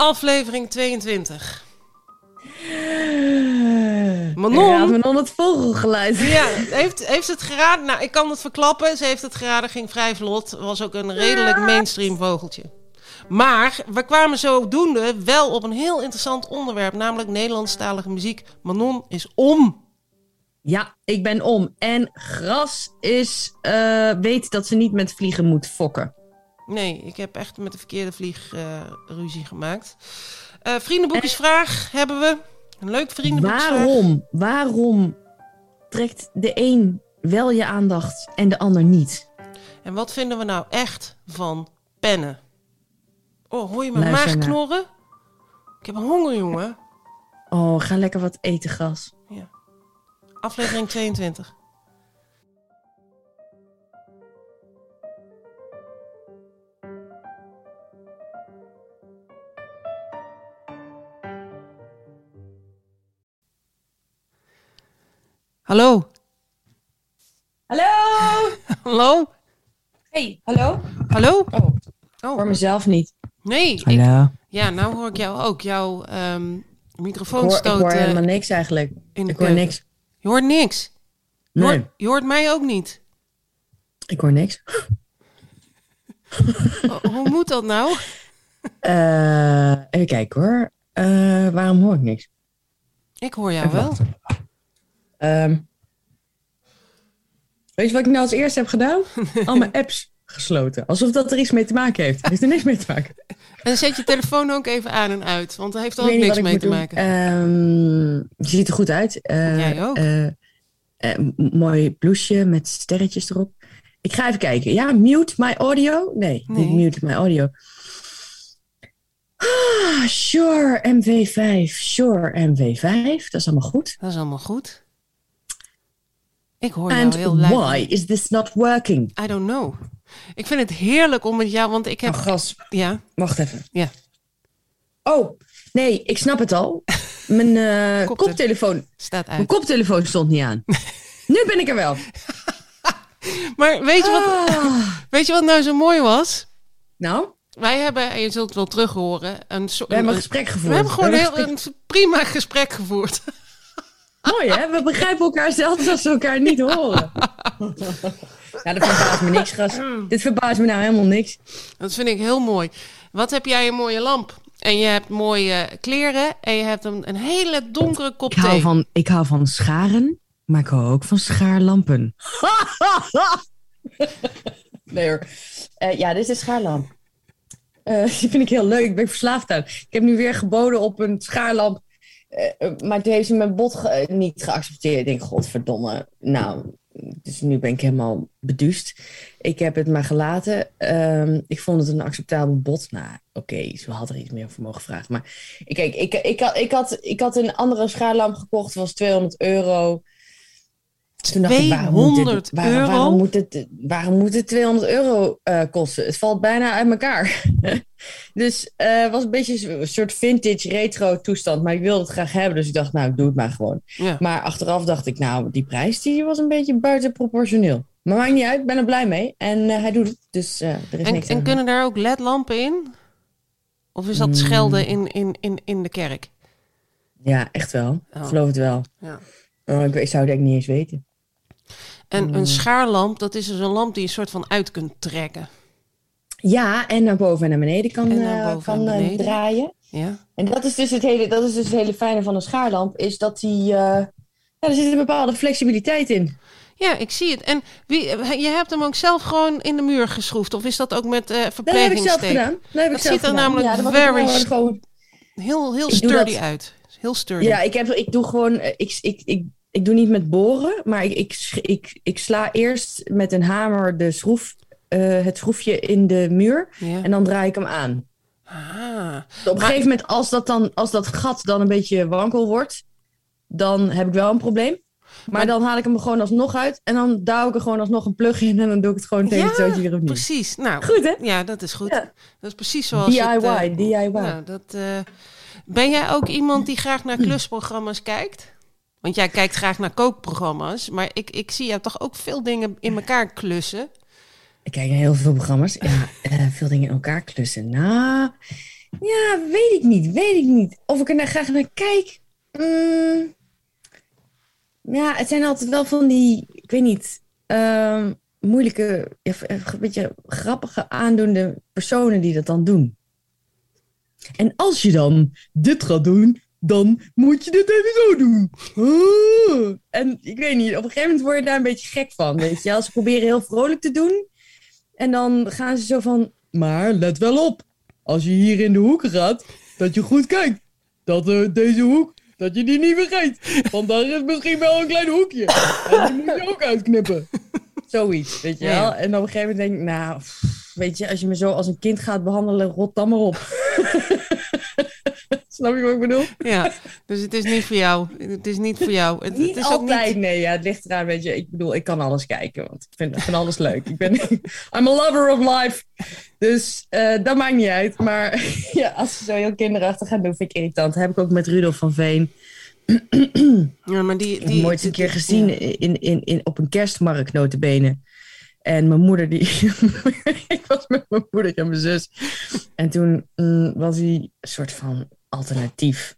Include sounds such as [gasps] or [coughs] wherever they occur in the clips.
Aflevering 22. Manon. Manon. Manon het vogelgeluid. Ja, heeft, heeft het geraden? Nou, ik kan het verklappen. Ze heeft het geraden, ging vrij vlot. Was ook een redelijk mainstream vogeltje. Maar we kwamen zodoende wel op een heel interessant onderwerp, namelijk Nederlandstalige muziek. Manon is om. Ja, ik ben om. En Gras is, eh, weet dat ze niet met vliegen moet fokken. Nee, ik heb echt met de verkeerde vlieg eh, ruzie gemaakt. Eh vriendenboekjesvraag hebben we. Een leuk vriendenboekjesvraag. Waarom? Waarom trekt de een wel je aandacht en de ander niet? En wat vinden we nou echt van pennen? Oh, hoor je mijn Luister maag knorren? Ik heb honger, jongen. Oh, ga lekker wat eten, Gras. Aflevering 22. Hallo. Hallo! [laughs] Hallo? Hey, hallo? Hallo? Oh, Voor mezelf niet. Nee. Ik, Hallo. ja, nou hoor ik jou ook. Jouw ehm Ik microfoon hoor, ik hoor eh, helemaal niks eigenlijk. Ik hoor niks. Je hoort niks. Je, Nee, hoort, je hoort mij ook niet. ik hoor niks. [laughs] Oh, Hoe moet dat nou? [laughs] Eh, even kijken hoor. Eh, waarom hoor ik niks? Ik hoor jou Even wel. wachten. Ehm, weet je wat ik nou als eerste heb gedaan? [laughs] Al mijn apps gesloten. Alsof dat er iets mee te maken heeft. Er heeft er niks mee te maken. En zet je telefoon ook even aan en uit, want daar heeft er ook niks mee te doen. Ehm, maken. je ziet er goed uit. Eh, Jij ook. eh, eh, mooi blouseje met sterretjes erop. Ik ga even kijken. Ja, mute my audio? Nee, Nee. niet mute my audio. Ah, Sure MV5. Sure MV5. Dat is allemaal goed. Dat is allemaal goed. Ik hoor And jou heel why luid. is this not working? I don't know. Ik vind het heerlijk om met jou, want ik heb... Oh, gas. Ja, Wacht even. Ja. Oh, nee, ik snap het al. Mijn eh, [laughs] Koptele- koptelefoon, staat mijn uit. koptelefoon stond niet aan. [laughs] nu ben ik er wel. [laughs] Maar weet je, wat, Ah. weet je wat nou zo mooi was? Nou, Wij hebben, en je zult het wel terug horen, een soort... we hebben een een- gesprek gevoerd. we hebben gewoon We heel, een prima gesprek gevoerd. Mooi hè? We begrijpen elkaar zelfs als we elkaar niet horen. ja, dat verbaast me niks, gast. Dit verbaast me nou helemaal niks. Dat vind ik heel mooi. Wat heb jij een mooie lamp? En je hebt mooie kleren en je hebt een, een hele donkere kop Ik hou, van, ik hou van scharen, maar ik hou ook van schaarlampen. [laughs] nee hoor. Eh, ja, dit is een schaarlamp. Eh, [laughs] die vind ik heel leuk. Ik ben verslaafd aan. Ik heb nu weer geboden op een schaarlamp. Eh, eh, maar toen heeft ze mijn ge- eh, niet geaccepteerd. Ik denk, godverdomme. Nou, dus nu ben ik helemaal beduust. Ik heb het maar gelaten. Ehm, ik vond het een acceptabel bod. Nou, oké, ze had er iets meer voor mogen vragen. Maar ik- kijk, ik, ik, had, ik, had, ik had een andere schaarlamp gekocht. was 200 euro. Toen dacht ik, waarom moet 200 het, waarom, euro? Waarom moet het, waarom moet het 200 euro eh, kosten? Het valt bijna uit elkaar. [laughs] dus eh, het was een beetje een soort vintage retro toestand. Maar ik wilde het graag hebben. Dus ik dacht, nou, ik doe het maar gewoon. Ja. Maar achteraf dacht ik, nou, die prijs die was een beetje buitenproportioneel. Maar maakt niet uit, ik ben er blij mee. En eh, hij doet het, dus eh, er is En, niks en aan. kunnen daar ook ledlampen in? Of is dat Mm. schelden in, in, in, in de kerk? Ja, echt wel. Oh. Ik geloof het wel. Ja. Oh, ik, ik zou het eigenlijk niet eens weten. En een schaarlamp, dat is dus een lamp die je soort van uit kunt trekken. Ja, en naar boven en naar beneden kan, naar eh, kan eh, beneden. draaien. Ja? En dat is, dus het hele, dat is dus het hele fijne van een schaarlamp, is dat die... eh, ja, er zit een bepaalde flexibiliteit in. ja, ik zie het. En wie, je hebt hem ook zelf gewoon in de muur geschroefd? Of is dat ook met eh Dat heb ik zelf gedaan. Dat, heb Dat ik zelf ziet er gedaan. namelijk ja, very gewoon, Heel, heel sturdy uit. Heel sturdy. Ja, ik, heb, ik doe gewoon... Ik, ik, ik, ik doe niet met boren, maar ik, ik, ik, ik sla eerst met een hamer de schroef, eh, het schroefje in de muur. Ja. En dan draai ik hem aan. Ah. Op een gegeven moment, als dat, dan, als dat gat dan een beetje wankel wordt, dan heb ik wel een probleem. Maar, Maar- dan haal ik hem er gewoon alsnog uit. En dan douw ik er gewoon alsnog een plug in. En dan doe ik het gewoon tegen het Ja, zootje weer opnieuw. Precies. Nou, Goed, hè? Ja, dat is goed. Ja. Dat is precies zoals DIY, het, eh, DIY. nou, dat, eh, ben jij ook iemand die graag naar [clears throat] klusprogramma's kijkt? Want jij kijkt graag naar kookprogramma's. Maar ik, ik zie jou toch ook veel dingen in elkaar klussen. Ik kijk naar heel veel programma's. Ja, [laughs] eh, veel dingen in elkaar klussen. Nou, Ja, weet ik niet. Weet ik niet. Of ik er naar, graag naar kijk. Mm, ja, het zijn altijd wel van die, ik weet niet, ehm, moeilijke, ja, een beetje grappige, aandoende personen die dat dan doen. En als je dan dit gaat doen, dan moet je dit even zo doen. En ik weet niet, op een gegeven moment word je daar een beetje gek van. Weet je, als ze proberen heel vrolijk te doen. En dan gaan ze zo van, maar let wel op. Als je hier in de hoeken gaat, dat je goed kijkt. Dat eh, deze hoek, dat je die niet vergeet. Want daar is misschien wel een klein hoekje. En die moet je ook uitknippen. Zoiets, weet je wel. En op een gegeven moment denk ik, nou, pff, weet je, als je me zo als een kind gaat behandelen, rot dan maar op. [laughs] Snap je wat ik bedoel? Ja, dus het is niet voor jou. Het is niet voor jou. Het, Niet het is altijd, ook niet... nee. Ja, het ligt eraan, weet je. Ik bedoel, ik kan alles kijken, want ik vind, ik vind alles leuk. Ik ben, [laughs] I'm a lover of life. Dus eh, dat maakt niet uit. Maar [laughs] ja, als ze zo heel kinderachtig gaan doen, vind ik irritant. Dat heb ik ook met Rudolf van Veen. Ja, maar die, Ik heb die, hem ooit een keer gezien in, in, in, op een kerstmarkt, notabene. En mijn moeder, die... [laughs] ik was met mijn moeder en mijn zus. En toen mm, was hij een soort van alternatief,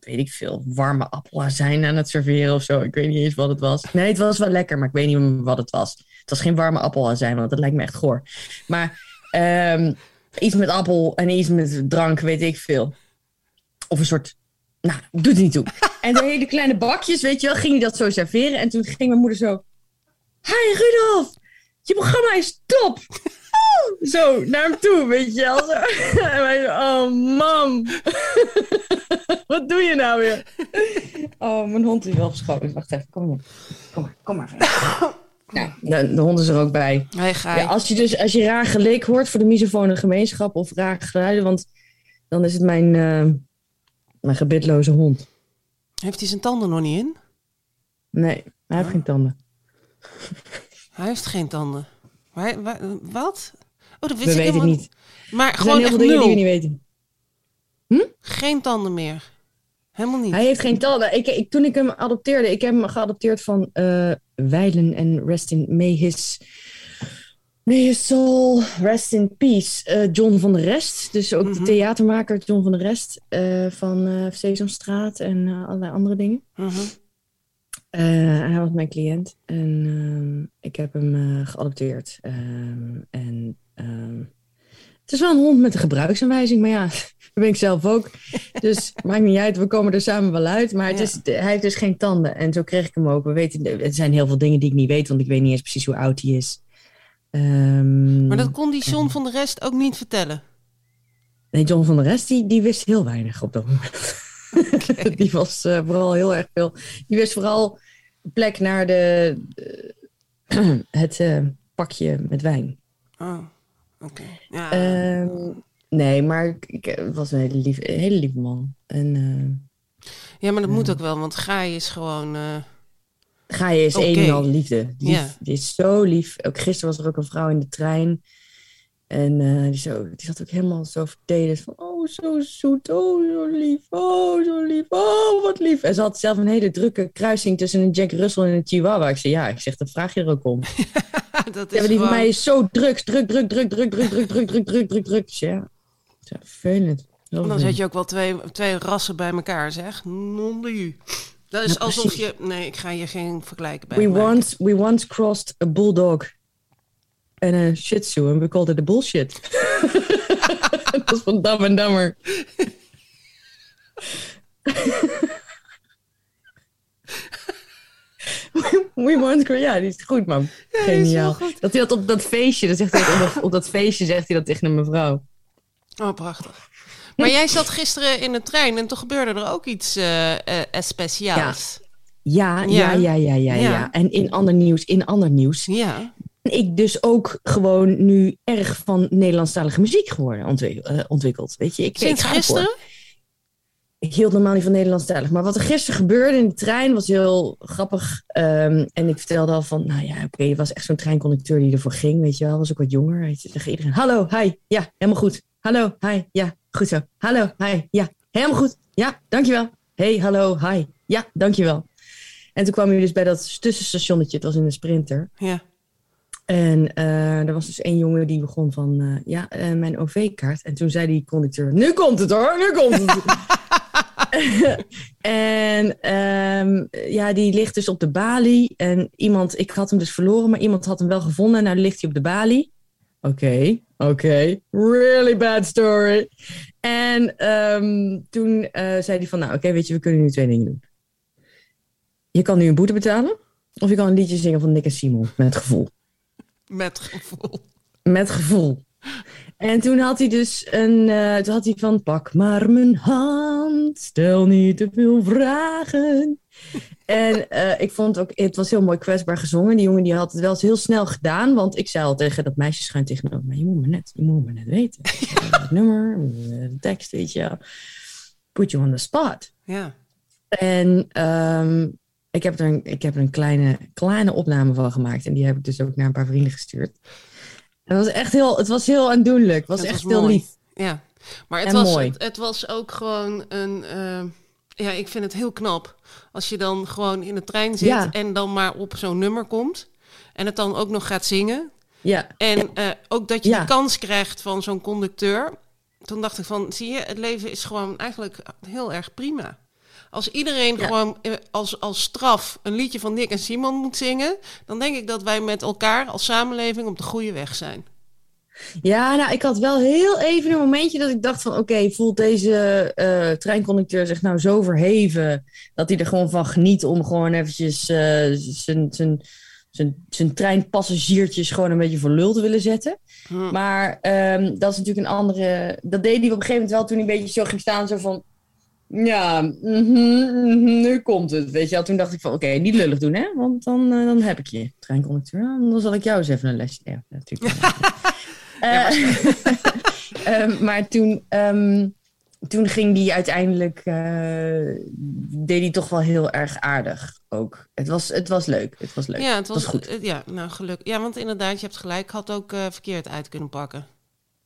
weet ik veel, warme appelazijn aan het serveren of zo. Ik weet niet eens wat het was. Nee, het was wel lekker, maar ik weet niet wat het was. Het was geen warme appelazijn, want dat lijkt me echt goor. Maar ehm, iets met appel en iets met drank, weet ik veel. Of een soort... Nou, doet niet toe. En de hele kleine bakjes, weet je wel, ging hij dat zo serveren. En toen ging mijn moeder zo... Hi Rudolf, je programma is top. [laughs] Zo, naar hem toe, weet je wel. Zo. [laughs] En wij zo, oh mam. [laughs] Wat doe je nou weer? Oh, mijn hond is wel verschoten. Wacht even, kom maar. Kom maar, kom [coughs] maar. Nou, de, de hond is er ook bij. Hij ga Ja, als je dus als je raar geleek hoort voor de misofone gemeenschap of raar geluiden, want dan is het mijn, eh, mijn gebitloze hond. Heeft hij zijn tanden nog niet in? Nee, hij heeft geen tanden. Hij heeft geen tanden. Maar, wa- wat? Oh, dat wist We ik helemaal niet. Maar Er zijn gewoon heel echt veel dingen nul. die we niet weten. Geen tanden meer. Helemaal niet. Hij heeft geen tanden. Ik, ik, toen ik hem adopteerde, ik heb hem geadopteerd van eh Weilen en rest in may his, may his soul rest in peace. Eh, John van der Rest, dus ook Mhm. de theatermaker John van der Rest eh, van eh Sesamstraat en allerlei andere dingen. Mhm. Eh, hij was mijn cliënt en ehm, ik heb hem eh, geadopteerd. Ehm, en ehm, het is wel een hond met een gebruiksaanwijzing, maar ja, [laughs] dat ben ik zelf ook. Dus [laughs] maakt niet uit, we komen er samen wel uit. Maar het Ja. is, hij heeft dus geen tanden en zo kreeg ik hem ook. We weten, er zijn heel veel dingen die ik niet weet, want ik weet niet eens precies hoe oud hij is. Maar dat kon die John van de rest ook niet vertellen. Nee, John van der Rest, die, die wist heel weinig op dat moment. [laughs] die was eh, vooral heel erg veel. Die wist vooral plek naar de, eh, [clears throat] het eh, pakje met wijn. Oh, oké. Ja. Ehm, nee, maar ik, ik was een hele lieve, een hele lieve man. En ja, maar dat moet ook wel, want Gaai is gewoon... ga je eens Oké. een en al liefde. Lief. Die is zo lief. Ook gisteren was er ook een vrouw in de trein. En die, zo, die zat ook helemaal zo vertederd van, oh, zo zoet, oh, zo lief, oh, zo lief, oh, wat lief. En ze had zelf een hele drukke kruising tussen een Jack Russell en een Chihuahua. Ik zei, ja, ik zeg, dat vraag je er ook om. dat is Ja, die van mij is zo druk, druk, druk, druk, druk, druk, druk, druk, druk, druk, druk, druk. Dus ja, zo vervelend. Dan zet je ook wel twee, twee rassen bij elkaar, zeg. Non. Dat is Ja, alsof je... Nee, ik ga je geen vergelijken bij We once, we once crossed a bulldog en een shih tzu en we called it a bullshit. [laughs] dat is van Dam en Dammer. [laughs] we crossed, ja, die is goed man. Geniaal. goed. Dat hij dat op dat feestje, dat zegt hij op, dat, op dat feestje zegt hij dat tegen een mevrouw. Oh, prachtig. Maar jij zat gisteren in de trein en toen gebeurde er ook iets eh eh, speciaals. Ja, Ja. ja, ja, ja, ja, ja. Ja. En in ander nieuws, in ander nieuws, Ja. Ik dus ook gewoon nu erg van Nederlandstalige muziek geworden ontwik- eh, ontwikkeld. Weet je, ik, Sinds gisteren? Ik hield normaal niet van Nederlandstalig. Maar wat er gisteren gebeurde in de trein was heel grappig. Ehm, en ik vertelde al van, nou ja, oké, er was echt zo'n treinconducteur die ervoor ging, weet je wel. Was ook wat jonger. Weet je, tegen iedereen, hallo, hi, ja, helemaal goed. Hallo, hi, ja, goed zo. Hallo, hi, ja, helemaal goed. Ja, dankjewel. Hey, hallo, hi, ja, dankjewel. En toen kwam hij dus bij dat tussenstationnetje, het was in een sprinter. Ja. En eh, er was dus één jongen die begon van, eh, ja, eh, mijn OV-kaart. En toen zei die conducteur, nu komt het hoor, nu komt het. [laughs] en ehm, ja, die ligt dus op de balie. En iemand, ik had hem dus verloren, maar iemand had hem wel gevonden. En nou ligt hij op de balie. Oké, oké, really bad story. En ehm, toen zei hij van, nou oké, weet je, we kunnen nu twee dingen doen. Je kan nu een boete betalen. Of je kan een liedje zingen van Nick en Simon, met gevoel. Met gevoel. Met gevoel. En toen had hij dus een. Uh, toen had hij van: pak maar mijn hand, stel niet te veel vragen. en uh, ik vond ook, het was heel mooi kwetsbaar gezongen. Die jongen die had het wel eens heel snel gedaan, want ik zei al tegen dat meisje schuin tegenover maar je moet me net, je moet me net weten. [laughs] het nummer, de tekst, weet je. Put you on the spot. Ja. En um, ik heb er, een, ik heb er een kleine, kleine opname van gemaakt. En die heb ik dus ook naar een paar vrienden gestuurd. Het was echt heel, het was heel aandoenlijk. Het was echt heel lief. Ja, maar het was, mooi. Het, het, was ook gewoon een. Uh, ja, ik vind het heel knap. Als je dan gewoon in de trein zit ja. en dan maar op zo'n nummer komt. En het dan ook nog gaat zingen. Ja. En uh, ook dat je ja. de kans krijgt van zo'n conducteur. Toen dacht ik van, zie je, het leven is gewoon eigenlijk heel erg prima. Als iedereen gewoon eh, als, als straf een liedje van Nick en Simon moet zingen, dan denk ik dat wij met elkaar als samenleving op de goede weg zijn. Ja, nou, ik had wel heel even een momentje dat ik dacht van... oké, voelt deze uh, treinconducteur zich nou zo verheven... dat hij er gewoon van geniet om gewoon eventjes uh, zijn, zijn, zijn, zijn treinpassagiertjes... gewoon een beetje voor lul te willen zetten. Hm. Maar um, dat is natuurlijk een andere... Dat deed hij op een gegeven moment wel toen hij een beetje zo ging staan... zo van, ja, mm -hmm, nu komt het. Weet je wel, toen dacht ik van oké, okay, niet lullig doen, hè? Want dan, uh, dan heb ik je, treinconducteur. Dan zal ik jou eens even een lesje. [laughs] Ja, natuurlijk. ja, maar... uh, [laughs] maar toen, um, toen ging die uiteindelijk, uh, deed hij toch wel heel erg aardig ook. Het was, het was leuk. Het was leuk. Ja, het was, het was goed. Ja, nou geluk. Ja, want inderdaad, je hebt gelijk. Had ook verkeerd uit kunnen pakken.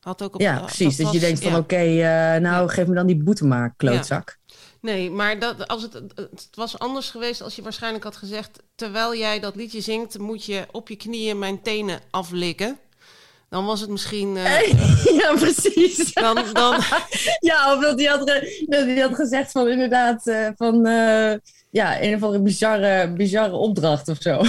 Had ook op, ja, precies. Dat, was, je denkt van ja. oké, okay, uh, nou ja. geef me dan die boete maar, klootzak. Ja. Nee, maar dat, als het, het was anders geweest als je waarschijnlijk had gezegd... terwijl jij dat liedje zingt, moet je op je knieën mijn tenen aflikken. Dan was het misschien... Uh, [laughs] ja, precies. Dan, dan... [laughs] ja, of dat hij had, dat hij had gezegd van inderdaad... Uh, van ja, een of andere bizarre, bizarre opdracht of zo. [laughs]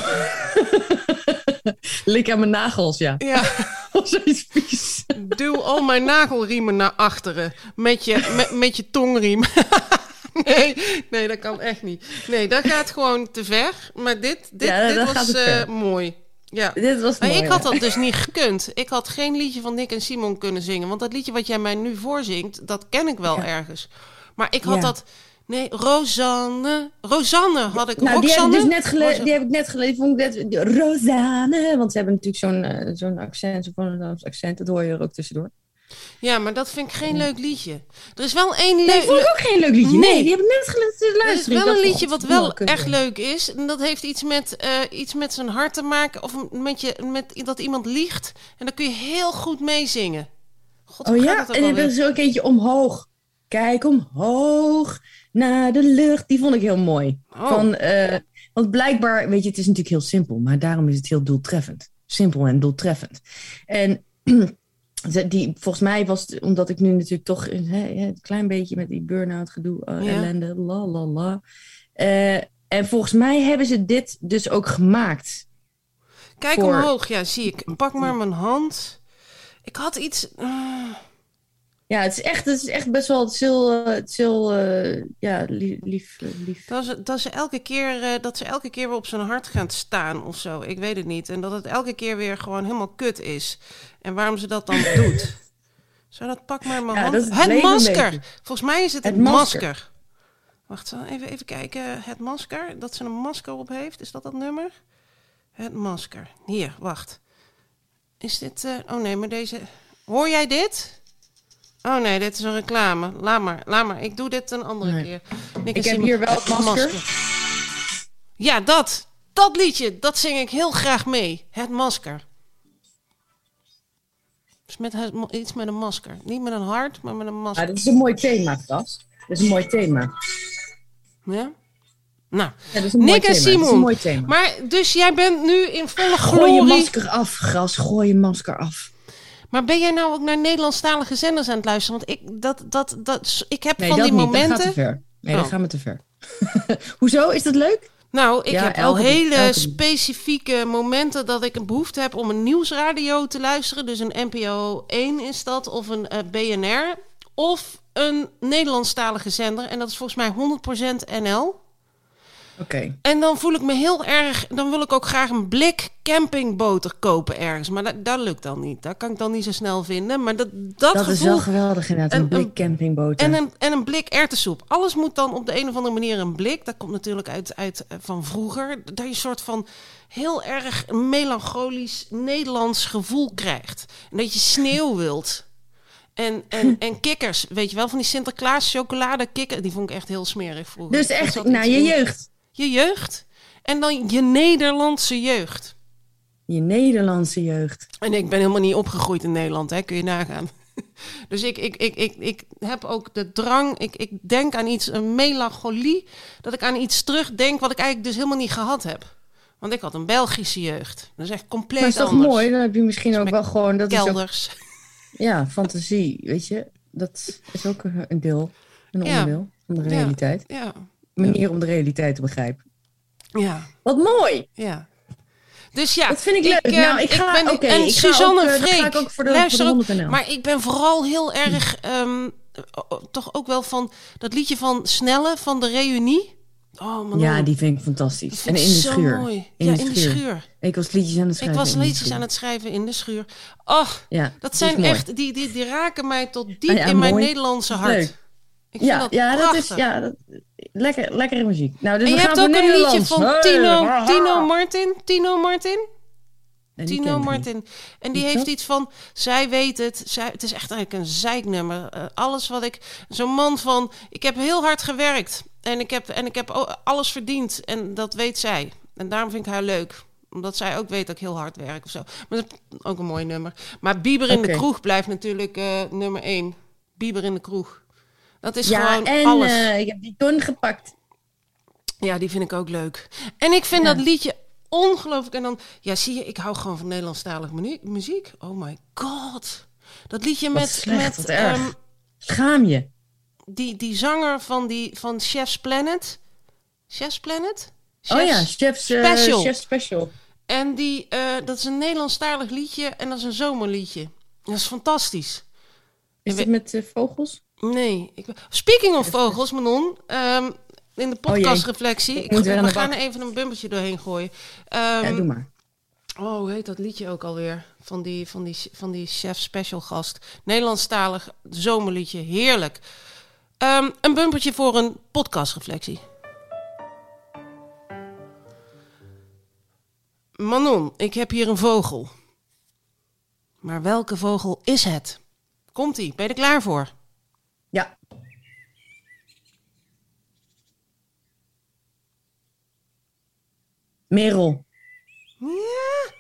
Lik aan mijn nagels, ja. Ja. [laughs] zoiets vies. Duw al mijn nagelriemen naar achteren. Met je, met, met je tongriem. [laughs] nee, nee, dat kan echt niet. Nee, dat gaat gewoon te ver. Maar dit, dit, ja, dit was uh, mooi. Ja. Dit was maar mooi, ik had dat dus niet gekund. Ik had geen liedje van Nick en Simon kunnen zingen. Want dat liedje wat jij mij nu voorzingt, dat ken ik wel Ja. ergens. Maar ik had Ja. dat... Nee, Rosanne. Rosanne had ik. Nou, die heb, ik dus net gele- Rosanne. die heb ik net gelezen. Vond ik net, Rosanne. Want ze hebben natuurlijk zo'n eh, zo'n accent, zo'n Volendams accent. Dat hoor je er ook tussendoor. Ja, maar dat vind ik geen leuk liedje. Er is wel één Nee, leuk... vond ik ook geen leuk liedje. Nee, Nee. die heb ik net te Er is wel een dacht, liedje wat God, wel echt leuk is. En dat heeft iets met, eh, iets met zijn hart te maken. Of met, je, met dat iemand liegt. En dan kun je heel goed meezingen. God, hoe Oh ja, en er alweer? is ook eentje omhoog. Kijk omhoog naar de lucht. Die vond ik heel mooi. Oh. Van, eh, want blijkbaar, weet je, het is natuurlijk heel simpel, maar daarom is het heel doeltreffend. Simpel en doeltreffend. En [clears throat] die, volgens mij was het, omdat ik nu natuurlijk toch een hè, een klein beetje met die burn-out gedoe, eh, Ja. ellende, la la la. Eh, en volgens mij hebben ze dit dus ook gemaakt. Kijk voor- omhoog, ja, zie ik. Pak maar mijn hand. Ik had iets... Ja, het is echt, het is echt best wel, het is heel, eh, het is heel eh, ja, lief. lief, lief. dat, ze, dat, ze elke keer, eh, dat ze elke keer weer op zijn hart gaan staan of zo. Ik weet het niet. En dat het elke keer weer gewoon helemaal kut is. En waarom ze dat dan [laughs] doet. Zou dat pak maar mijn Ja, hand... is het masker. Volgens mij is het het, Het masker. masker. Wacht, even, even kijken. Het masker. Dat ze een masker op heeft. Is dat dat nummer? Het masker. Hier, wacht. Is dit... eh, oh nee, maar deze... Hoor jij dit? Oh nee, dit is een reclame. Laat maar, laat maar. Ik doe dit een andere Nee. keer. Nick Ik heb Simon- hier wel het masker. Ja, dat. Dat liedje, dat zing ik heel graag mee. Het masker. Dus met het, iets met een masker. Niet met een hart, maar met een Ja, masker. dat is een mooi thema, Cas. Dat is een mooi thema. Ja? Nou, Ja, Nick en Simon. een mooi thema. Maar dus jij bent nu in volle Gooi je glorie. masker af, gras. Gooi je masker af. Maar ben jij nou ook naar Nederlandstalige zenders aan het luisteren? Want ik, dat, dat, dat, ik heb Nee, van dat die niet. Dat momenten. gaat te ver. Nee, Oh. dat gaat me te ver. [laughs] Hoezo? Is dat leuk? Nou, ik Ja, heb elke- hele elke- specifieke momenten dat ik een behoefte heb om een nieuwsradio te luisteren. Dus een NPO 1 is dat, of een eh, BNR. Of een Nederlandstalige zender. En dat is volgens mij 100% NL. Oké. En dan voel ik me heel erg. Dan wil ik ook graag een blik campingboter kopen ergens. Maar dat, dat lukt dan niet. Dat kan ik dan niet zo snel vinden. Maar dat, dat, Dat is wel geweldig inderdaad. En- Een blik campingboot. En een, en een blik erwtensoep. Alles moet dan op de een of andere manier een blik. Dat komt natuurlijk uit, uit eh, van vroeger. Dat je een soort van heel erg melancholisch Nederlands gevoel krijgt. En dat je sneeuw [laughs] wilt. En, en, en kikkers, weet je wel, van die Sinterklaas chocolade kikker. Die vond ik echt heel smerig vroeger. Dus echt, nou, iets je jeugd. Je jeugd. En dan je Nederlandse jeugd. Je Nederlandse jeugd. En ik ben helemaal niet opgegroeid in Nederland, hè? kun je nagaan. [laughs] Dus ik, ik, ik, ik, ik heb ook de drang, ik, ik denk aan iets, een melancholie, dat ik aan iets terugdenk wat ik eigenlijk dus helemaal niet gehad heb. Want ik had een Belgische jeugd. Dat is echt compleet Maar is toch anders. mooi? Dan heb je misschien ook met wel gewoon... Dat is ook, [laughs] ja, fantasie, weet je. Dat is ook een deel, een Ja. onderdeel van de Ja. realiteit. Ja, Manier om de realiteit te begrijpen. ja, Wat mooi! ja. Dus ja, Dat vind ik leuk. eh, nou, ik ga, ben, oké, en ik ga Suzanne ook, eh, ga ik ook voor de, luister voor ook, de 100 Maar ik ben vooral heel erg, ehm, toch ook wel van dat liedje van Snelle van de Reunie. Oh man, Ja, die vind ik fantastisch. En in de zo schuur. Mooi. In ja, de in de schuur. schuur. Ik was liedjes aan het Ik schrijven. was in de liedjes schuur. aan het schrijven in de schuur. Oh, Ja, dat zijn echt, die, die, die raken mij tot diep Ah ja, in mijn. Nederlandse hart. leuk. Ik vind Ja, dat ja, dat is ja, dat, lekker, lekkere muziek. Nou, dus en we je gaan hebt ook een liedje van Hey, Tino, haha. Tino Martin. Tino Martin? Nee, Tino Martin. En die heeft dat? iets van, zij weet het. Zij, het is echt eigenlijk een zeiknummer. Eh, alles wat ik, zo'n man van, ik heb heel hard gewerkt. En ik heb, en ik heb alles verdiend. En dat weet zij. En daarom vind ik haar leuk. Omdat zij ook weet dat ik heel hard werk of zo. Maar dat is ook een mooi nummer. Maar Bieber in de kroeg blijft natuurlijk eh, nummer één. Bieber in de kroeg. Dat is Ja, gewoon en alles. eh, ik heb die ton gepakt. Ja, die vind ik ook leuk. En ik vind Ja. dat liedje ongelooflijk. En dan, ja, zie je, ik hou gewoon van Nederlandstalige muziek. Oh my god. Dat liedje met, slecht, met ehm, Schaam je. die, die zanger van, die, van Chef's Planet. Chef's Planet? oh ja, Chef's- Chef's eh, Special. Chef's Special. En die, eh, dat is een Nederlandstalig liedje en dat is een zomerliedje. Dat is fantastisch. Is het met vogels? Nee. Ik, speaking of vogels, Manon. ehm, in de Oh podcastreflectie. Ik aan we gaan er even een bumpertje doorheen gooien. Ehm, ja, doe maar. Oh, hoe heet dat liedje ook alweer? Van die, van die, van die chef special gast. Nederlandstalig zomerliedje. Heerlijk. Ehm, een bumpertje voor een podcastreflectie. Manon, ik heb hier een vogel. Maar welke vogel is het? Komt-ie, ben je er klaar voor? Ja. Merel. Ja,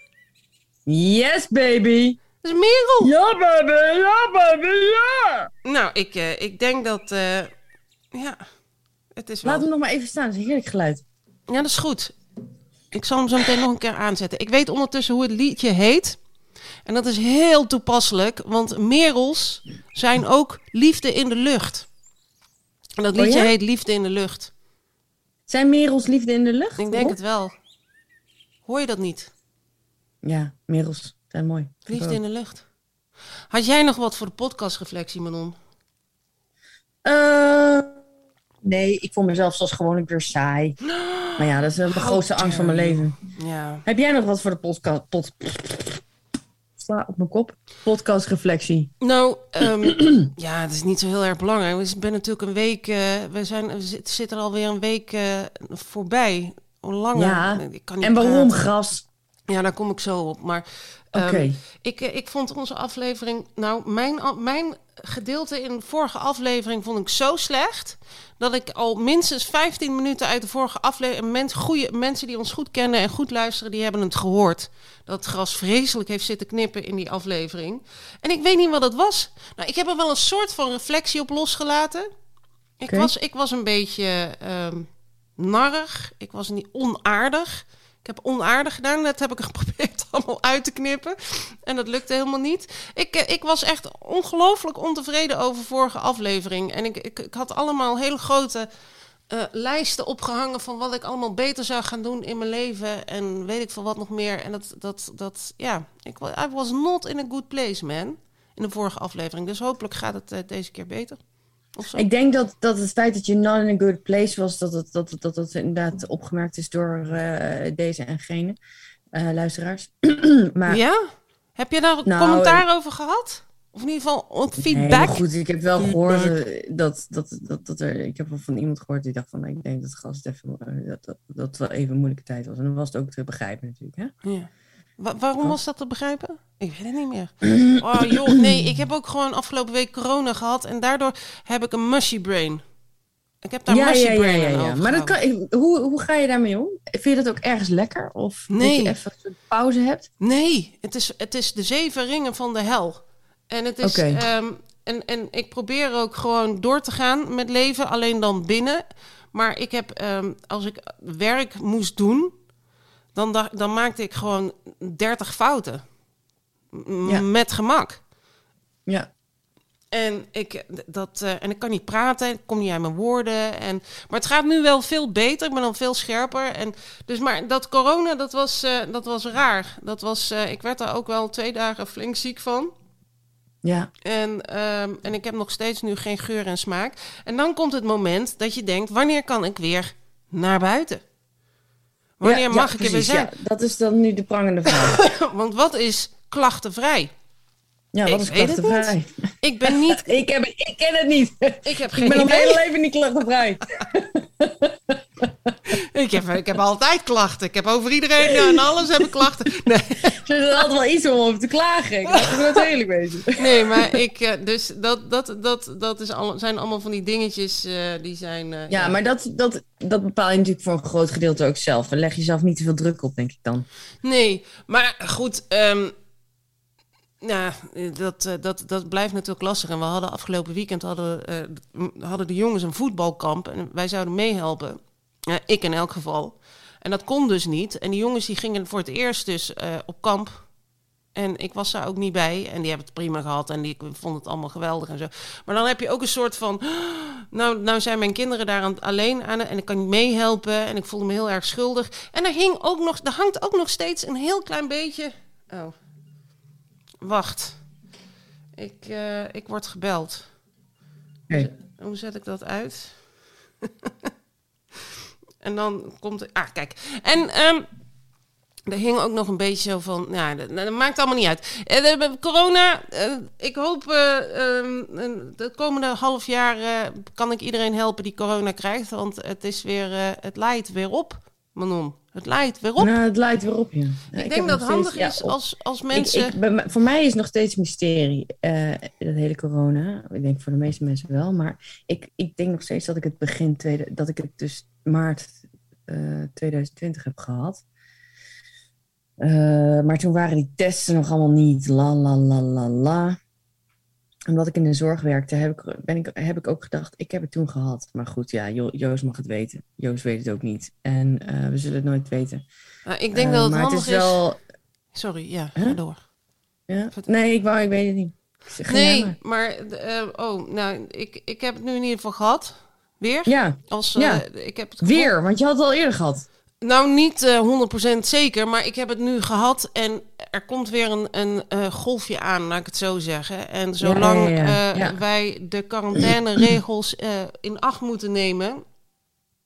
Yes, baby. dat is Merel. Ja, baby. Ja, baby. Ja. Nou, ik, eh, ik denk dat... eh, ja, het is wel... Laat hem nog maar even staan. Dat is een heerlijk geluid. Ja, dat is goed. Ik zal hem zo meteen nog een keer aanzetten. Ik weet ondertussen hoe het liedje heet. En dat is heel toepasselijk, want merels zijn ook liefde in de lucht. En dat Oh liedje ja? heet Liefde in de lucht. Zijn merels liefde in de lucht? Ik denk het wel. Hoor je dat niet? Ja, merels zijn mooi. Liefde in de lucht. Had jij nog wat voor de podcastreflectie, Manon? Eh, nee, ik vond mezelf zoals gewoonlijk weer saai. [gasps] Maar ja, dat is de grootste angst van mijn leven. Ja. Heb jij nog wat voor de podcast? Pod... Sla op mijn kop. Podcastreflectie. Nou, ehm, [clears throat] ja, het is niet zo heel erg belangrijk. Ik ben natuurlijk een week, eh, we, zijn, we zit- zitten er alweer een week eh, voorbij. Hoe langer? Ja, Ik kan niet En waarom praten. gras? Ja, daar kom ik zo op. Maar Oké. ik, eh, ik vond onze aflevering, nou, mijn, mijn gedeelte in de vorige aflevering vond ik zo slecht. Dat ik al minstens 15 minuten uit de vorige aflevering. Mens, goeie, mensen die ons goed kennen en goed luisteren, die hebben het gehoord. Dat het gras vreselijk heeft zitten knippen in die aflevering. En ik weet niet wat het was. Nou, ik heb er wel een soort van reflectie op losgelaten. Ik, was, ik was een beetje. ehm, narrig. Ik was niet onaardig. Heb onaardig gedaan. Net heb ik [laughs] geprobeerd allemaal uit te knippen. En dat lukte helemaal niet. Ik, eh, ik was echt ongelooflijk ontevreden over vorige aflevering. En ik, ik, ik had allemaal hele grote eh, lijsten opgehangen van wat ik allemaal beter zou gaan doen in mijn leven. En weet ik veel wat nog meer. En dat, dat, dat ja, ik, I was not in a good place, man. In de vorige aflevering. Dus hopelijk gaat het eh, deze keer beter. Ik denk dat, dat het feit dat je not in a good place was, dat het, dat, dat het inderdaad opgemerkt is door eh, deze en gene eh, luisteraars. [clears throat] maar Ja? Heb je daar Nou, commentaar over gehad? Of in ieder geval ook Nee, feedback? goed, ik heb wel gehoord eh, dat, dat, dat, dat er. Ik heb wel van iemand gehoord die dacht van ik denk dat het gast even eh, dat, dat, dat wel even een moeilijke tijd was. En dan was het ook te begrijpen natuurlijk. Hè? Ja. Wa- waarom was dat te begrijpen? Ik weet het niet meer. [clears throat] Oh joh, nee, ik heb ook gewoon afgelopen week corona gehad en daardoor heb ik een mushy brain. Ik heb daar ja, mushy ja, ja, brain ja, aan ja. Maar dat kan, hoe, hoe ga je daarmee om? Vind je dat ook ergens lekker? Of Nee. dat je even een pauze hebt? Nee, het is, het is de zeven ringen van de hel. En, het is, ehm, en, en ik probeer ook gewoon door te gaan met leven, alleen dan binnen. Maar ik heb, ehm, als ik werk moest doen, dan, dacht- dan maakte ik gewoon 30 fouten. M- Ja. Met gemak. Ja. En ik, dat, eh, en ik kan niet praten, ik kom niet uit mijn woorden. En, maar het gaat nu wel veel beter, ik ben dan veel scherper. En, dus, maar dat corona, dat was, eh, dat was raar. Dat was, eh, ik werd daar ook wel twee dagen flink ziek van. Ja. En, ehm, en ik heb nog steeds nu geen geur en smaak. En dan komt het moment dat je denkt, wanneer kan ik weer naar buiten? Wanneer Ja, ja, mag ik er weer zijn? Ja, dat is dan nu de prangende vraag. [laughs] Want wat is klachtenvrij? Ja, Ik wat is weet het klachtenvrij? Ik ben niet... [laughs] Ik, heb, ik ken het niet. Ik heb Ik geen ben al mijn hele leven niet klachtenvrij. [laughs] [laughs] Ik heb, ik heb altijd klachten. Ik heb over iedereen en alles heb ik klachten. Nee, Er is altijd wel iets om over te klagen. Ik laat het [laughs] eerlijk wezen. nee maar ik... eh, Dus dat, dat, dat, dat is al, zijn allemaal van die dingetjes eh, die zijn... eh, Ja, maar dat, dat, dat bepaal je natuurlijk voor een groot gedeelte ook zelf. Dan leg je zelf niet te veel druk op, denk ik dan. Nee, maar goed... ja, dat, eh, dat, dat blijft natuurlijk lastig. En we hadden afgelopen weekend hadden, eh, hadden de jongens een voetbalkamp. En wij zouden meehelpen. Ja, ik in elk geval. En dat kon dus niet. En die jongens die gingen voor het eerst dus eh, op kamp. En ik was daar ook niet bij. En die hebben het prima gehad. En die vonden het allemaal geweldig en zo. Maar dan heb je ook een soort van... [gasps] Nou, nou zijn mijn kinderen daar aan, alleen aan. En ik kan niet meehelpen. En ik voelde me heel erg schuldig. En er, hing ook nog, er hangt ook nog steeds een heel klein beetje... Oh. Wacht. Ik, eh, ik word gebeld. Oké. Hoe zet ik dat uit? [laughs] en dan komt... Ah, kijk. En ehm, er hing ook nog een beetje zo van... Nou, dat, maakt allemaal niet uit. Eh, corona, eh, ik hoop... eh, ehm, eh, de komende half jaar kan ik iedereen helpen die corona krijgt. Want het is weer... het leidt weer op, Manon. Het leidt weer op. Nou, het leidt weer op, ja. Ik denk dat het handig steeds- is als, als mensen... ik, voor mij is het nog steeds een mysterie, eh, dat hele corona. Ik denk voor de meeste mensen wel. Maar ik, ik denk nog steeds dat ik het begin, tweede, dat ik het dus maart eh, 2020 heb gehad. Eh, maar toen waren die testen nog allemaal niet. La la la la la. Omdat ik in de zorg werkte, heb ik, ben ik, heb ik ook gedacht, ik heb het toen gehad. Maar goed, ja, Jo- Joost mag het weten. Joost weet het ook niet. En eh, we zullen het nooit weten. Nou, ik denk Eh, dat het maar handig het is wel. Sorry, ja, Huh? ga door. Ja? Nee, ik, wou, ik weet het niet. Zeg, Nee, maar. maar... eh, oh, nou, ik, ik heb het nu in ieder geval gehad. Weer. Ja, Als, eh, Ja. ik heb het gevoel- weer, want je had het al eerder gehad. Nou, niet eh 100% zeker, maar ik heb het nu gehad en er komt weer een, een eh, golfje aan, laat ik het zo zeggen. En zolang ja, ja. eh, wij de quarantaineregels eh in acht moeten nemen,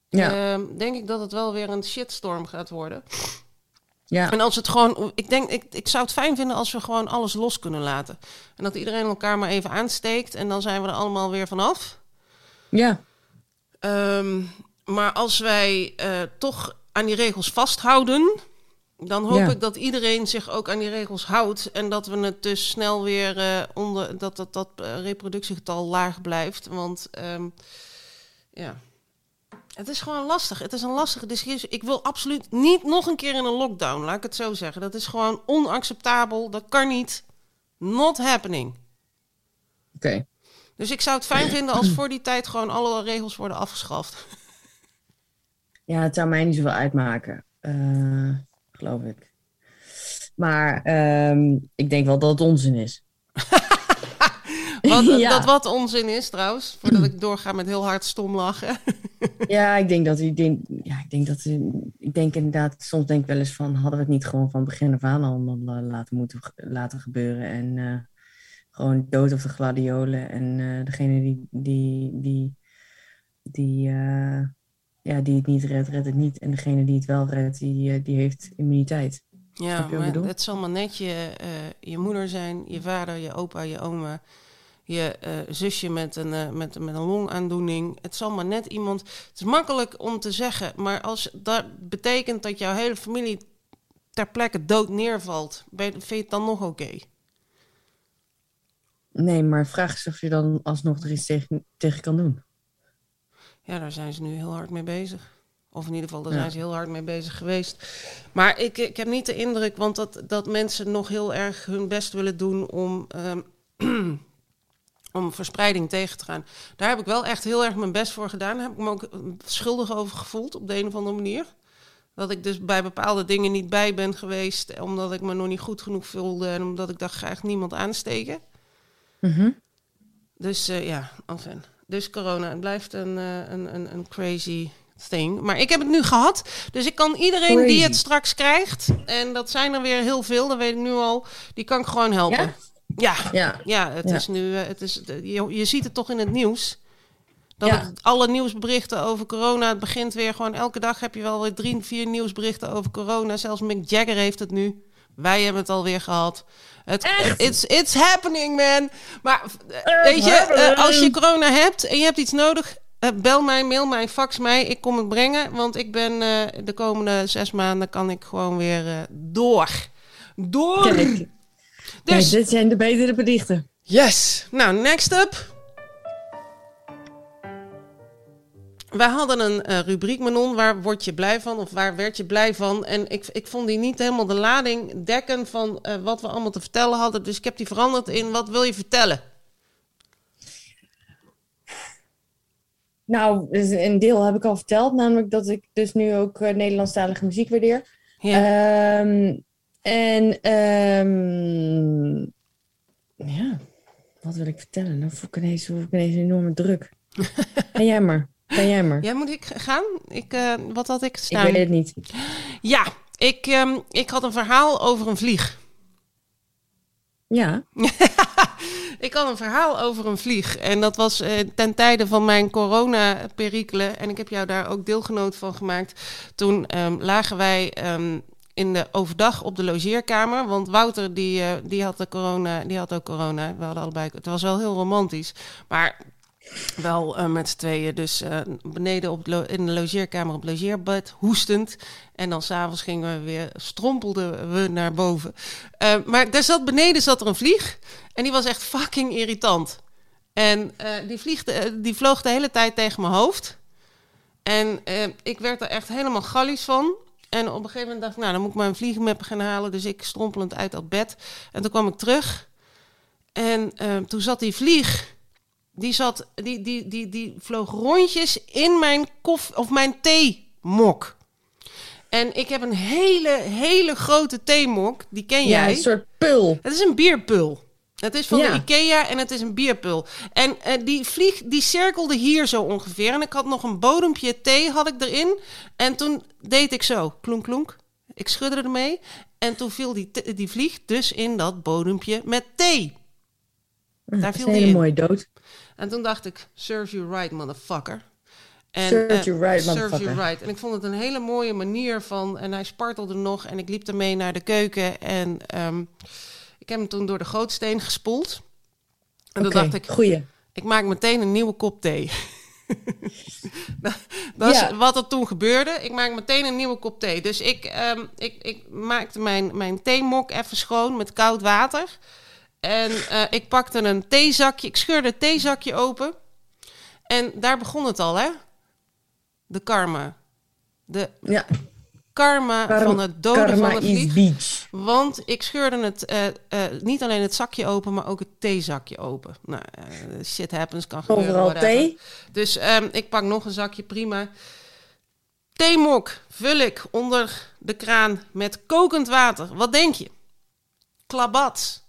Ja, eh, denk ik dat het wel weer een shitstorm gaat worden. ja. En als het gewoon, ik denk, ik, ik zou het fijn vinden als we gewoon alles los kunnen laten. En dat iedereen elkaar maar even aansteekt en dan zijn we er allemaal weer vanaf. ja. Ehm, maar als wij eh, toch aan die regels vasthouden, dan hoop Ja. ik dat iedereen zich ook aan die regels houdt. En dat we het dus snel weer eh, onder dat dat, dat eh, reproductiegetal laag blijft. Want ehm, ja. Het is gewoon lastig. Het is een lastige discussie. Ik wil absoluut niet nog een keer in een lockdown, laat ik het zo zeggen. Dat is gewoon onacceptabel. Dat kan niet. Not happening. Oké. Dus ik zou het fijn vinden als voor die tijd gewoon alle regels worden afgeschaft. Ja, het zou mij niet zoveel uitmaken, eh, geloof ik. Maar ehm, ik denk wel dat het onzin is. [laughs] Wat, [laughs] Ja. Dat wat onzin is trouwens, voordat ik doorga met heel hard stom lachen. [laughs] Ja, ik denk dat ik denk, ja, ik denk dat ik denk inderdaad, soms denk ik wel eens van hadden we het niet gewoon van begin af aan al eh, laten moeten laten gebeuren en eh, gewoon dood of de gladiolen en degene die die die die ja die het niet redt, redt het niet en degene die het wel redt, die eh, die heeft immuniteit. Ja, maar het zal maar net je, eh, je moeder zijn, je vader, je opa, je oma, je eh, zusje met een, eh, met, met een longaandoening. Het zal maar net iemand. Het is makkelijk om te zeggen, maar als dat betekent dat jouw hele familie ter plekke dood neervalt, ben vind je het dan nog oké? Nee, maar vraag is of je dan alsnog er iets tegen, tegen kan doen. Ja, daar zijn ze nu heel hard mee bezig. Of in ieder geval, daar Ja. zijn ze heel hard mee bezig geweest. Maar ik, ik heb niet de indruk, want dat, dat mensen nog heel erg hun best willen doen om, ehm, [clears throat] om verspreiding tegen te gaan. Daar heb ik wel echt heel erg mijn best voor gedaan. Daar heb ik me ook eh, schuldig over gevoeld op de een of andere manier. Dat ik dus bij bepaalde dingen niet bij ben geweest, omdat ik me nog niet goed genoeg voelde en omdat ik dacht, ga echt niemand aansteken. Mhm. Dus eh, ja, enfin. Dus corona, het blijft een, eh, een, een, een crazy thing. Maar ik heb het nu gehad. Dus ik kan iedereen die het straks krijgt, en dat zijn er weer heel veel, dat weet ik nu al, die kan ik gewoon helpen. Ja? Ja, Ja. ja, het Ja. is nu, eh, het is, je, je ziet het toch in het nieuws. Dat Ja. het- alle nieuwsberichten over corona, het begint weer gewoon elke dag heb je wel weer drie, vier nieuwsberichten over corona. Zelfs Mick Jagger heeft het nu. Wij hebben het alweer gehad. Het, it's, it's happening, man. Maar eh, weet je, eh, als je corona hebt en je hebt iets nodig, eh, bel mij, mail mij, fax mij. Ik kom het brengen, want ik ben eh, de komende zes maanden kan ik gewoon weer eh, door. Door. Kijk, kijk, Dus, dit zijn de betere berichten. yes. Nou, next up. Wij hadden een eh, rubriek, Manon, waar word je blij van of waar werd je blij van? En ik, ik vond die niet helemaal de lading dekken van eh, wat we allemaal te vertellen hadden. Dus ik heb die veranderd in wat wil je vertellen? Nou, dus een deel heb ik al verteld, namelijk dat ik dus nu ook eh, Nederlandstalige muziek waardeer. Ja. Ehm, en ehm, ja, wat wil ik vertellen? Dan voel ik ineens, voel ik ineens een enorme druk. [laughs] Ga jij maar, ga jij maar. ja, moet ik gaan? Ik, eh, wat had ik ik staan? weet het niet. Ja, ik, ehm, ik had een verhaal over een vlieg. Ja, [laughs] Ik had een verhaal over een vlieg. En dat was eh, ten tijde van mijn corona-perikelen. En ik heb jou daar ook deelgenoot van gemaakt. Toen ehm, lagen wij ehm, in de overdag op de logeerkamer. Want Wouter, die, eh, die, had de corona, die had ook corona. We hadden allebei... Het was wel heel romantisch. Maar wel eh, met z'n tweeën. Dus eh, beneden op in de logeerkamer op logeerbed, hoestend. En dan s'avonds gingen we weer, strompelden we naar boven. Eh, maar daar zat, beneden zat er een vlieg. En die was echt fucking irritant. En die, vliegde, eh, die vloog de hele tijd tegen mijn hoofd. En ik werd er echt helemaal gallies van. En op een gegeven moment dacht ik, nou, dan moet ik maar een gaan halen. Dus ik strompelend uit dat bed. En toen kwam ik terug. En toen zat die vlieg die, zat, die, die, die, die vloog rondjes in mijn koffie of mijn theemok. En ik heb een hele, hele grote theemok. Die ken ja, jij. een soort pul. Het is een bierpul. Het is van Ja. de Ikea en het is een bierpul. En eh, die vlieg die cirkelde hier zo ongeveer. En ik had nog een bodempje thee had ik erin. En toen deed ik zo, klonk klonk. Ik schudde ermee. En toen viel die, die vlieg dus in dat bodempje met thee. Daar Dat is viel een hele in. mooie dood. En toen dacht ik, serve you right, motherfucker. En, Serve eh, you right, serve you motherfucker. right. En ik vond het een hele mooie manier van... En hij spartelde nog en ik liep ermee naar de keuken. En ehm, ik heb hem toen door de gootsteen gespoeld. En toen dacht ik, goeie. ik maak meteen een nieuwe kop thee. [laughs] dat dat Ja. is wat er toen gebeurde. Ik maak meteen een nieuwe kop thee. Dus ik, ehm, ik, ik maakte mijn, mijn theemok even schoon met koud water. En eh, ik pakte een theezakje. Ik scheurde het theezakje open. En daar begon het al, hè? De karma. De Ja, karma, van het doden karma van de is vlieg. beach. Want ik scheurde het eh, eh, niet alleen het zakje open, maar ook het theezakje open. Nou, shit happens, kan gebeuren. Overal thee. Dus ehm, ik pak nog een zakje, prima. theemok vul ik onder de kraan met kokend water. Wat denk je? Klabat.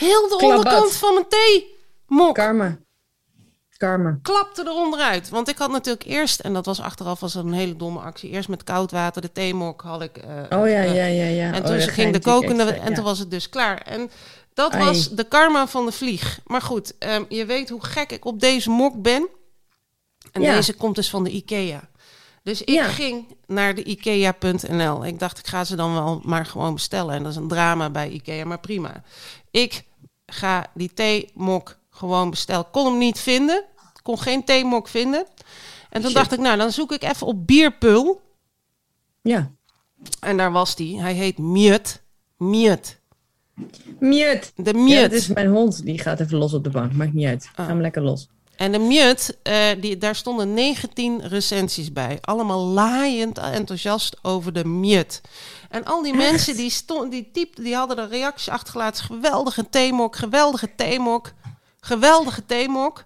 Heel de onderkant van mijn theemok Karma. Karma. klapte eronder uit. Want ik had natuurlijk eerst, en dat was achteraf was dat een hele domme actie. Eerst met koud water, de theemok had ik. eh, Oh ja, eh, ja, ja, ja. en Oh, toen ze ging de kokende extra, en ja. toen was het dus klaar. En dat Ai. was de karma van de vlieg. Maar goed, ehm, je weet hoe gek ik op deze mok ben. En Ja. deze komt dus van de IKEA. Dus ik Ja. ging naar de IKEA.nl. Ik dacht, ik ga ze dan wel maar gewoon bestellen. En dat is een drama bij IKEA, maar prima. Ik ga die theemok gewoon bestellen. Kon hem niet vinden. Kon geen theemok vinden. En toen Shit. dacht ik, nou, dan zoek ik even op bierpul. Ja. En daar was die. Hij heet Mjut. Mjut. Mute. De Ja, Mjut. het is mijn hond. Die gaat even los op de bank. Maakt niet uit. Ah. Ga hem lekker los. En de Mjut, eh, die, daar stonden 19 recensies bij. Allemaal laaiend enthousiast over de Mjut. En al die mensen die, stond, die typten, die hadden een reactie achtergelaten. Geweldige theemok, geweldige theemok, geweldige theemok.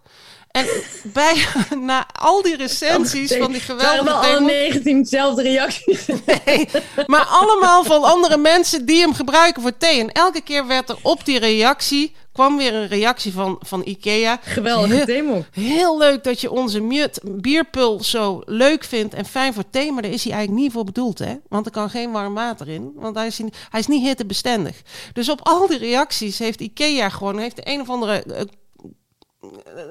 En bij, [laughs] na al die recensies van die waren geweldige wel alle theemok... 19 dezelfde reacties. [laughs] Nee, maar allemaal van andere mensen die hem gebruiken voor thee. En elke keer werd er op die reactie, kwam weer een reactie van, van Ikea. Geweldige Heel- themok. Heel leuk dat je onze mut bierpul zo leuk vindt en fijn voor thee. Maar daar is hij eigenlijk niet voor bedoeld, hè? Want er kan geen warm water in. Want hij is, niet- hij is niet hittebestendig. Dus op al die reacties heeft Ikea gewoon... heeft de een of andere... eh,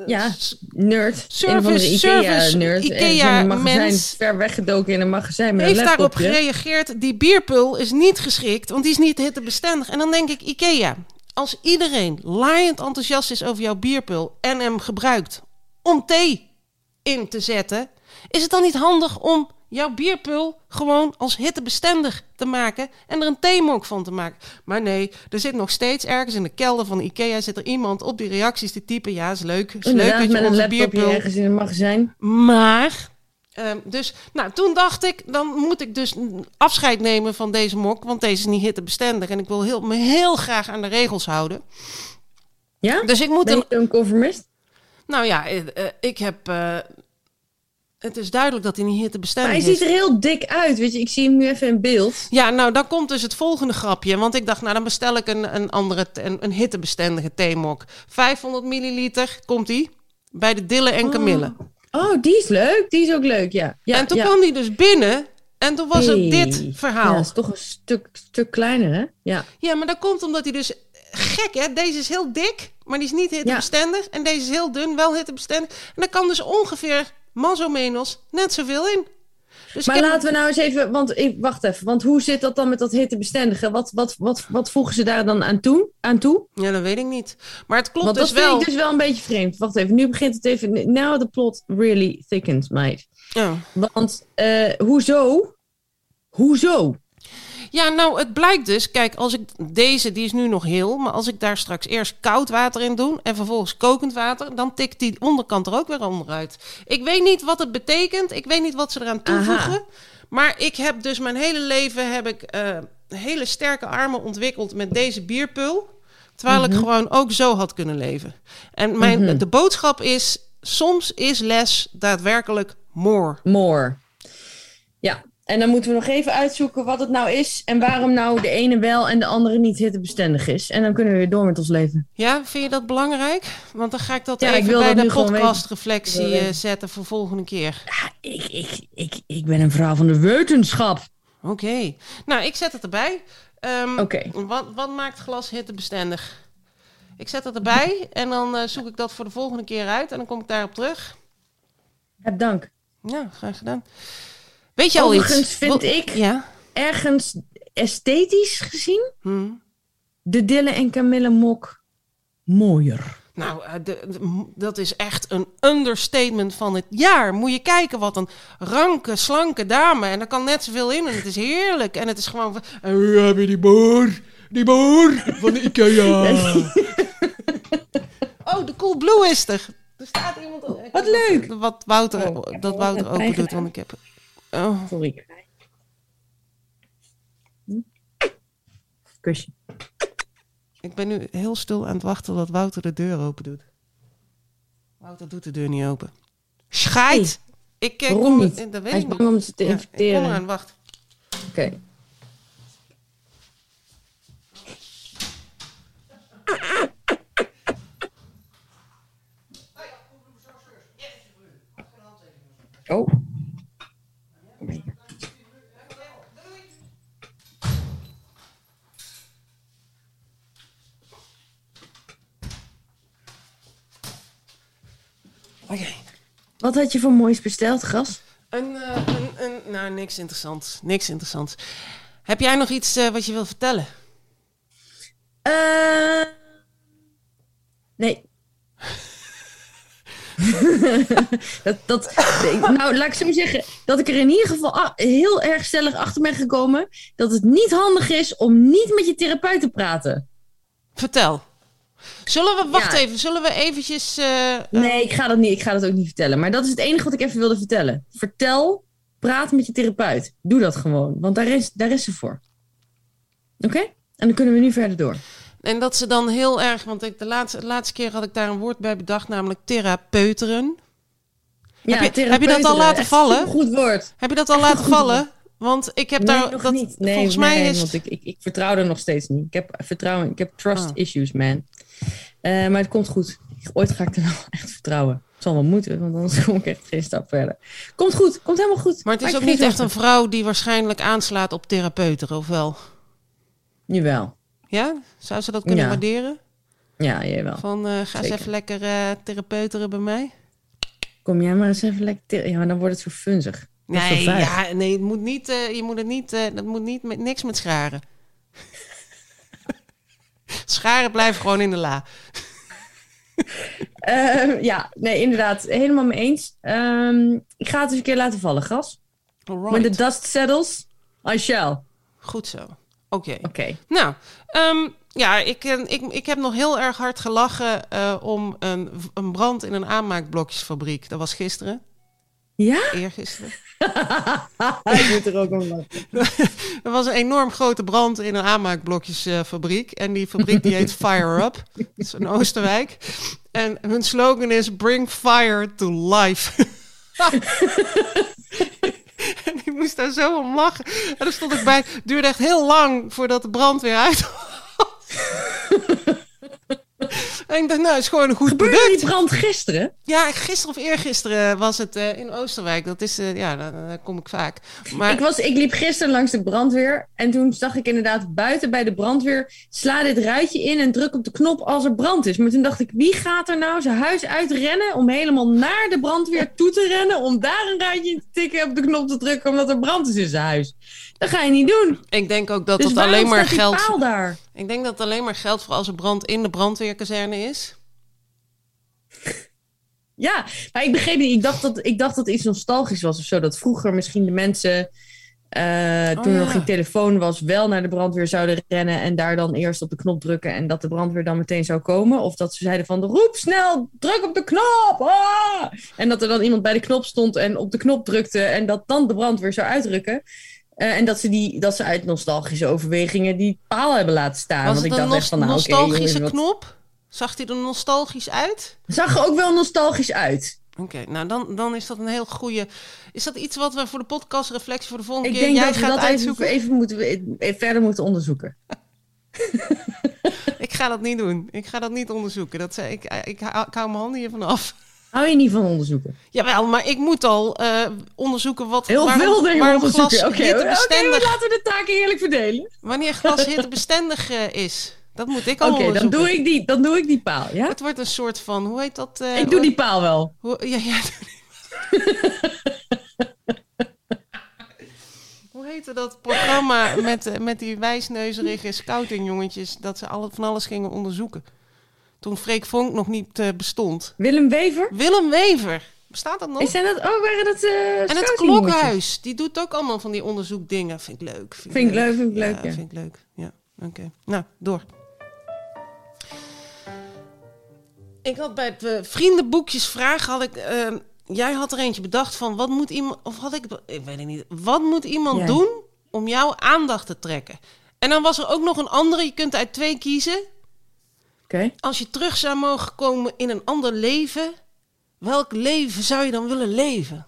Ja, nerd. Service- de service Ikea-nerd. Ikea magazijn, mens. ver weggedoken in een magazijn met heeft een daarop gereageerd... die bierpul is niet geschikt, want die is niet hittebestendig. En dan denk ik, Ikea... als iedereen laaiend enthousiast is over jouw bierpul... en hem gebruikt om thee in te zetten... is het dan niet handig om jouw bierpul gewoon als hittebestendig te maken... en er een theemok van te maken? Maar nee, er zit nog steeds ergens in de kelder van Ikea... zit er iemand op die reacties te typen... ja, is leuk, is leuk dat je met een onze bierpul... ergens in een magazijn. Maar, ehm, dus, nou, toen dacht ik, dan moet ik dus afscheid nemen van deze mok, want deze is niet hittebestendig en ik wil heel, me heel graag aan de regels houden. Ja? Dus ik moet Ben een, je zo'n conformist? nou ja, eh, eh, ik heb, eh, het is duidelijk dat hij niet Maar hittebestendig hij is. ziet er heel dik uit. Weet je, ik zie hem nu even in beeld. Ja, nou, dan komt dus het volgende grapje. Want ik dacht, nou, dan bestel ik een, een andere, een, een hittebestendige theemok. 500 milliliter, komt die, bij de Dille en Camille. Oh, die is leuk. Die is ook leuk, ja. ja en toen ja. kwam die dus binnen en toen was Hey. het dit verhaal. Ja, dat is toch een stuk, stuk kleiner, hè? Ja. Ja, maar dat komt omdat hij dus... Gek, hè? Deze is heel dik, maar die is niet hittebestendig. En deze is heel dun, wel hittebestendig. En daar kan dus ongeveer, mas o menos, net zoveel in. Dus Maar heb- laten we nou eens even... Want ik, wacht even. Want hoe zit dat dan met dat hittebestendige? Wat, wat, wat, wat voegen ze daar dan aan toe? Aan toe? Ja, dat weet ik niet. Maar het klopt Want dus dat vind wel. ik dus wel een beetje vreemd. Wacht even. Nu begint het even... Now the plot really thickens, mate. Ja. Want, eh, hoezo? Hoezo? Ja, nou, het blijkt dus... Kijk, als ik deze, die is nu nog heel... Maar als ik daar straks eerst koud water in doe... en vervolgens kokend water... dan tikt die onderkant er ook weer onderuit. Ik weet niet wat het betekent. Ik weet niet wat ze eraan toevoegen. Aha. Maar ik heb dus mijn hele leven... heb ik eh, hele sterke armen ontwikkeld met deze bierpul... Terwijl ik gewoon ook zo had kunnen leven. En mijn, de boodschap is: soms is less daadwerkelijk more. More. Ja. En dan moeten we nog even uitzoeken wat het nou is... en waarom nou de ene wel en de andere niet hittebestendig is. En dan kunnen we weer door met ons leven. Ja, vind je dat belangrijk? Want dan ga ik dat Ja, ik even wil bij dat de podcastreflectie eh, zetten voor volgende keer. Ja, ik, ik, ik, ik ben een vrouw van de wetenschap. Oké. Nou, ik zet het erbij. Ehm, Oké. wat, wat maakt glas hittebestendig? Ik zet het erbij en dan eh, zoek ik dat voor de volgende keer uit en dan kom ik daarop terug. Heb dank. Ja, graag gedaan. Weet je al iets? Overigens vind ik- Ja. Ergens esthetisch gezien... Hm. de Dille en Camille mok mooier. Nou, eh, de, de- m- dat is echt een understatement van het jaar. Moet je kijken wat een ranke, slanke dame. En er kan net zoveel in en het is heerlijk. En het is gewoon... van, En hier heb je die boer. Die boer van de Ikea. [laughs] oh, de Cool Blue is er. Er staat iemand... Wat leuk. dat- Wat Wouter, Oh, dat wel Wouter open doet, want ik heb... Oh, Sorry. Hm? Kusje. ik ben nu heel stil aan het wachten dat Wouter de deur open doet. Wouter doet de deur niet open. Scheid! Ik eh, Waarom kom... niet? eh, Dat weet Hij is bang om ze te Ja, infecteren. kom eraan, wacht. Oké. Oh. Oké. Wat had je voor moois besteld, Gras? Een, eh, een, een, nou, niks interessants. Niks interessants. Heb jij nog iets eh, wat je wil vertellen? Eh nee. [laughs] dat, dat, nou, laat ik zo maar zeggen dat ik er in ieder geval heel erg stellig achter ben gekomen dat het niet handig is om niet met je therapeut te praten. Vertel. Zullen we, wacht Ja. even, zullen we eventjes... eh, Nee, ik ga dat niet. Ik ga dat ook niet vertellen. Maar dat is het enige wat ik even wilde vertellen. Vertel, praat met je therapeut. Doe dat gewoon, want daar is, daar is ze voor. Oké? En dan kunnen we nu verder door. En dat ze dan heel erg, want ik, de, laatste, de laatste keer had ik daar een woord bij bedacht, namelijk therapeuteren. Ja, Heb je- heb je dat al laten vallen? Goed woord. Heb je dat al laten vallen? Want ik heb nee, daar. nog dat, niet. Nee, volgens nee, mij is. want ik, ik, ik vertrouw er nog steeds niet. Ik heb vertrouwen, ik heb trust Ah. issues, man. Eh, maar het komt goed. Ooit ga ik er wel echt vertrouwen. Het zal wel moeten, want anders [laughs] kom ik echt geen stap verder. Komt goed, komt helemaal goed. Maar het is ook niet echt een vrouw die waarschijnlijk aanslaat op therapeuten, of wel? Jawel. Ja? Zou ze dat kunnen Ja. waarderen? Ja, jawel. Van eh, ga eens even lekker eh therapeuteren bij mij? Kom jij maar eens even lekker... Ja, maar dan wordt het zo funzig. Nee, ja, nee, het moet niet, je moet het niet, dat moet niet met niks met scharen. Scharen blijven gewoon in de la. [laughs] Eh, ja, nee, inderdaad. Helemaal mee eens. Ehm, ik ga het eens een keer laten vallen, Gas. When the dust settles, I shall. Oké. Goed zo. Oké. Nou, ehm, ja, ik, eh, ik, ik heb nog heel erg hard gelachen eh, om een, een brand in een aanmaakblokjesfabriek. Dat was gisteren, Ja? eergisteren. [laughs] Ik moet er ook om lachen. [laughs] Er was een enorm grote brand in een aanmaakblokjesfabriek. en die fabriek die heet Fire Up. Dat is in Oosterwijk. En hun slogan is Bring Fire to Life. [laughs] en ik moest daar zo om lachen. En daar stond ik bij. Het duurde echt heel lang voordat de brand weer uit was. En ik dacht, nou, het is gewoon een goed Gebeurde product. die brand gisteren? Ja, gisteren of eergisteren was het eh, in Oosterwijk. Dat is, eh, ja, daar, kom ik vaak. Maar Ik, was, ik liep gisteren langs de brandweer en toen zag ik inderdaad buiten bij de brandweer... sla dit ruitje in en druk op de knop als er brand is. Maar toen dacht ik, wie gaat er nou zijn huis uitrennen... om helemaal naar de brandweer toe te rennen... om daar een ruitje in te tikken op de knop te drukken... omdat er brand is in zijn huis. Dat ga je niet doen. ik denk ook dat dus dat alleen maar geldt. paal daar? Ik denk dat het alleen maar geldt voor als er brand in de brandweerkazerne is. Ja, maar ik begreep niet. Ik dacht dat, ik dacht dat het iets nostalgisch was of zo. Dat vroeger misschien de mensen, eh, toen er ja. nog geen telefoon was, wel naar de brandweer zouden rennen en daar dan eerst op de knop drukken en dat de brandweer dan meteen zou komen. Of dat ze zeiden van, roep snel, druk op de knop! Ah! En dat er dan iemand bij de knop stond en op de knop drukte en dat dan de brandweer zou uitrukken. Eh, en dat ze, die, dat ze uit nostalgische overwegingen die paal hebben laten staan. Was Want ik een dacht echt van, nou nostalgische wat- knop? Zag hij er nostalgisch uit? Zag er ook wel nostalgisch uit. Oké, nou dan, dan is dat een heel goede. Is dat iets wat we voor de podcast reflectie voor de volgende Ik keer denk jij dat we gaat dat uitzoeken? even, moeten, even verder moeten onderzoeken. [laughs] Ik ga dat niet doen. Ik ga dat niet onderzoeken. Dat zei ik, ik, ik hou mijn handen hiervan af. Hou je niet van onderzoeken? Jawel, maar ik moet al eh, onderzoeken wat Heel waarom- veel dingen waarom onderzoeken. glas Oké, oké, hittebestendig- laten we de taken eerlijk verdelen. wanneer glas [laughs] hittebestendig eh, is. Dat moet ik Oké, al dan, onderzoeken. doe ik die, dan doe ik die paal, ja? Het wordt een soort van, hoe heet dat? eh, ik doe die paal wel. Hoe, ja, ja. [laughs] Hoe heette dat programma met, met die wijsneuzerige scoutingjongetjes... dat ze alle, van alles gingen onderzoeken? Toen Freek Vonk nog niet eh, bestond. Willem Wever? Willem Wever. Bestaat dat nog? Is zijn dat, oh, waren dat eh en het? Klokhuis. Die doet ook allemaal van die onderzoekdingen. Vind ik leuk. Vind ik leuk, vind ik leuk, ja. vind ik leuk. Ja, oké. Nou, door. Ik had bij het eh, vriendenboekjes vragen had ik... eh, jij had er eentje bedacht van wat moet iemand... Of had ik... Ik weet het niet. Wat moet iemand doen om jouw aandacht te trekken? En dan was er ook nog een andere. Je kunt uit twee kiezen. Als je terug zou mogen komen in een ander leven... Welk leven zou je dan willen leven?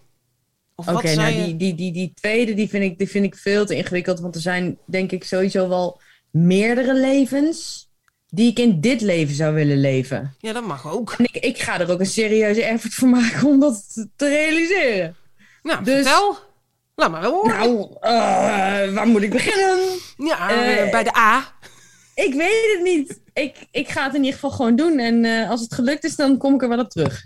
Oké, nou je... die, die, die, die tweede die vind, ik, die vind ik veel te ingewikkeld. Want er zijn denk ik sowieso wel meerdere levens die ik in dit leven zou willen leven. Ja, dat mag ook. En ik, ik ga er ook een serieuze effort voor maken om dat te- realiseren. Nou, Dus- vertel. Laat maar horen. Nou, eh, waar moet ik beginnen? ja, eh, bij de A. Ik weet het niet. Ik, ik ga het in ieder geval gewoon doen. En eh, als het gelukt is, dan kom ik er wel op terug.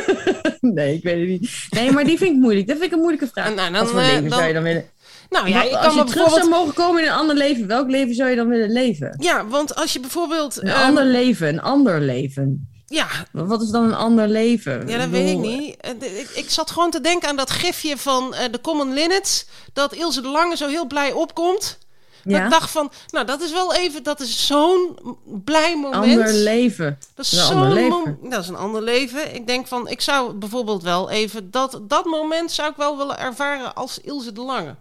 [laughs] nee, ik weet het niet. Nee, maar die vind ik moeilijk. Dat vind ik een moeilijke vraag. Nou, Wat dan, voor eh, leven dan- zou je dan willen? Nou ja, als kan je terug zou mogen komen in een ander leven, welk leven zou je dan willen leven? Ja, want als je bijvoorbeeld... Een ehm, ander leven, een ander leven. Ja, Wat is dan een ander leven? ja, dat weet ik niet. Eh, Ik, zat gewoon te denken aan dat gifje van de Common Linnets. Dat Ilse de Lange zo heel blij opkomt. Dat Ja, ik dacht van, nou dat is wel even, dat is zo'n blij moment. ander leven. Dat is Een zo'n leven. Dat is een ander leven. Ik denk van, ik zou bijvoorbeeld wel even dat, dat moment zou ik wel willen ervaren als Ilse de Lange.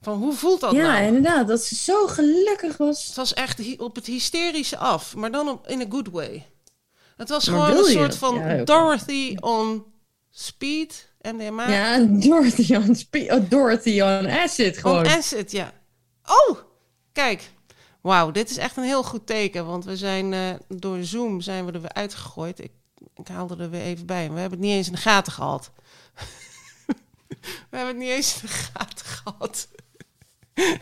Van hoe voelt dat Ja, nou? inderdaad. Dat ze zo gelukkig was. Het was echt op het hysterische af, maar dan op, in a good way. Het was Maar gewoon een soort van Ja. Dorothy on speed. En de ma Ja, Dorothy on, spe- oh, Dorothy on acid gewoon. on acid, ja. Oh, kijk. Wauw, dit is echt een heel goed teken. Want we zijn eh, door Zoom zijn we er weer uitgegooid. Ik, ik haalde er weer even bij. We hebben het niet eens in de gaten gehad. [laughs] we hebben het niet eens in de gaten gehad. [laughs]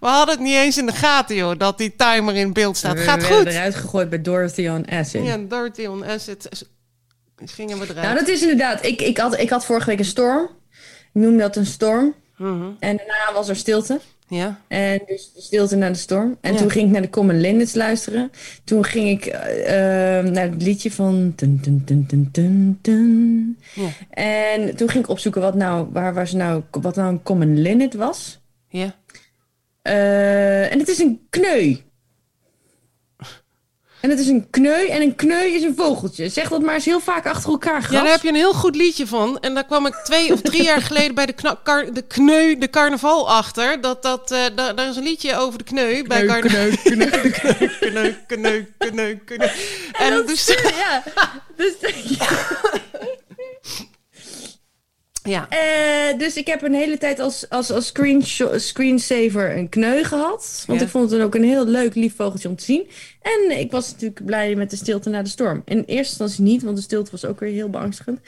we hadden het niet eens in de gaten, joh, dat die timer in beeld staat. We Gaat werden goed. eruit gegooid bij Dorothy on acid. Ja, Dorothy on acid. Gingen we eruit. Nou, dat is inderdaad. Ik, ik, had, ik had vorige week een storm. Ik noemde dat een storm. Mhm. En daarna was er stilte. Ja, En dus de stilte na de storm. En Ja. toen ging ik naar de Common Linnets luisteren. Toen ging ik eh, eh, naar het liedje van... Tun, tun, tun, tun. ja, En toen ging ik opzoeken wat nou, waar was nou, wat nou een Common Linnet was. ja. Eh, en het is een kneu. En het is een kneu en een kneu is een vogeltje. Zeg dat maar eens heel vaak achter elkaar, gras. Ja, daar heb je een heel goed liedje van. En daar kwam ik twee of drie jaar geleden bij de, de kneu, de carnaval achter. Dat, dat, eh, daar, daar is een liedje over de kneu. bij Kneu, carna- kneu, kneu. [laughs] kneu, kneu, kneu, kneu. En dus, ja, dus, ja, [laughs] Eh, dus ik heb een hele tijd als, als, als screensaver een kneu gehad. Want Ja. ik vond het dan ook een heel leuk, lief vogeltje om te zien. En ik was natuurlijk blij met de stilte na de storm. In eerste instantie niet, want de stilte was ook weer heel beangstigend.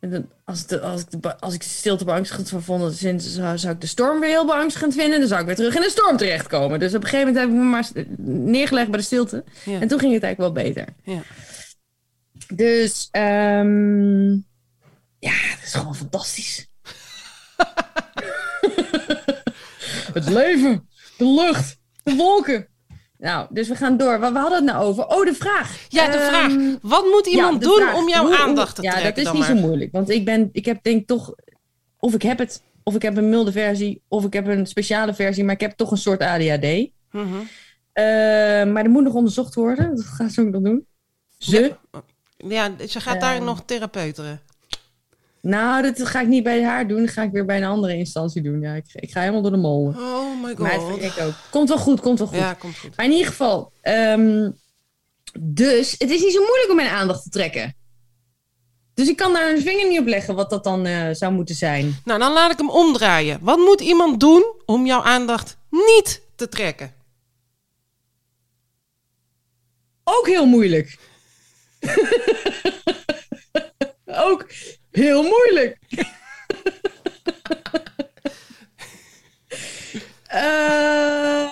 En dan, als, de, als, ik de, als ik de stilte beangstigend zou vonden, dan zou, zou ik de storm weer heel beangstigend vinden. Dan zou ik weer terug in de storm terechtkomen. Dus op een gegeven moment heb ik me maar neergelegd bij de stilte. ja, En toen ging het eigenlijk wel beter. ja. Dus, ehm, ja, het is gewoon fantastisch. [laughs] het leven, de lucht, de wolken. Nou, dus we gaan door. Wat we hadden het nou over? Oh, de vraag. Ja, de Ehm, vraag. Wat moet iemand ja, doen vraag. om jouw Hoe- aandacht te ja, trekken dat is dan niet maar? zo moeilijk. Want ik, ben, ik heb denk toch... Of ik heb het, of ik heb een milde versie, of ik heb een speciale versie. Maar ik heb toch een soort ADHD. Mhm. Eh, maar er moet nog onderzocht worden. Dat gaat ze ook nog doen. Ze? Ja, ze gaat daar Ehm. nog therapeuteren. Nou, dat ga ik niet bij haar doen. Dat ga ik weer bij een andere instantie doen. Ja, ik, ik ga helemaal door de mol. Oh my Maar god. vind ik ook. Komt wel goed, komt wel goed. Ja, komt goed. Maar in ieder geval, ehm, dus het is niet zo moeilijk om mijn aandacht te trekken. Dus ik kan daar een vinger niet op leggen wat dat dan eh, zou moeten zijn. Nou, dan laat ik hem omdraaien. Wat moet iemand doen om jouw aandacht niet te trekken? Ook heel moeilijk. [laughs] ook heel moeilijk. [laughs] Eh,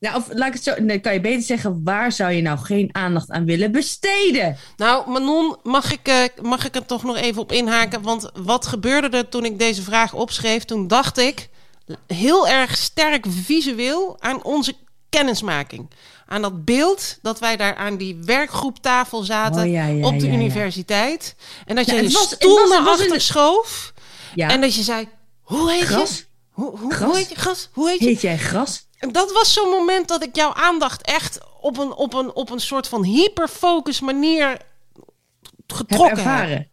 nou, of laat ik het zo. Nee, kan je beter zeggen, waar zou je nou geen aandacht aan willen besteden? Nou, Manon, mag ik, eh, mag ik er toch nog even op inhaken? Want wat gebeurde er toen ik deze vraag opschreef? Toen dacht ik heel erg sterk visueel aan onze kennismaking. Aan dat beeld dat wij daar aan die werkgroeptafel zaten Oh, ja, ja, op de ja, universiteit. En dat je je het was- het stoel was- naar achter de- schoof. Ja, En dat je zei, hoe heet Gras? je? Hoe, hoe, Gras? hoe heet je? Gras? Hoe heet je? heet jij gras? En dat was zo'n moment dat ik jouw aandacht echt op een, op een, op een soort van hyperfocus manier getrokken heb. ervaren. Heb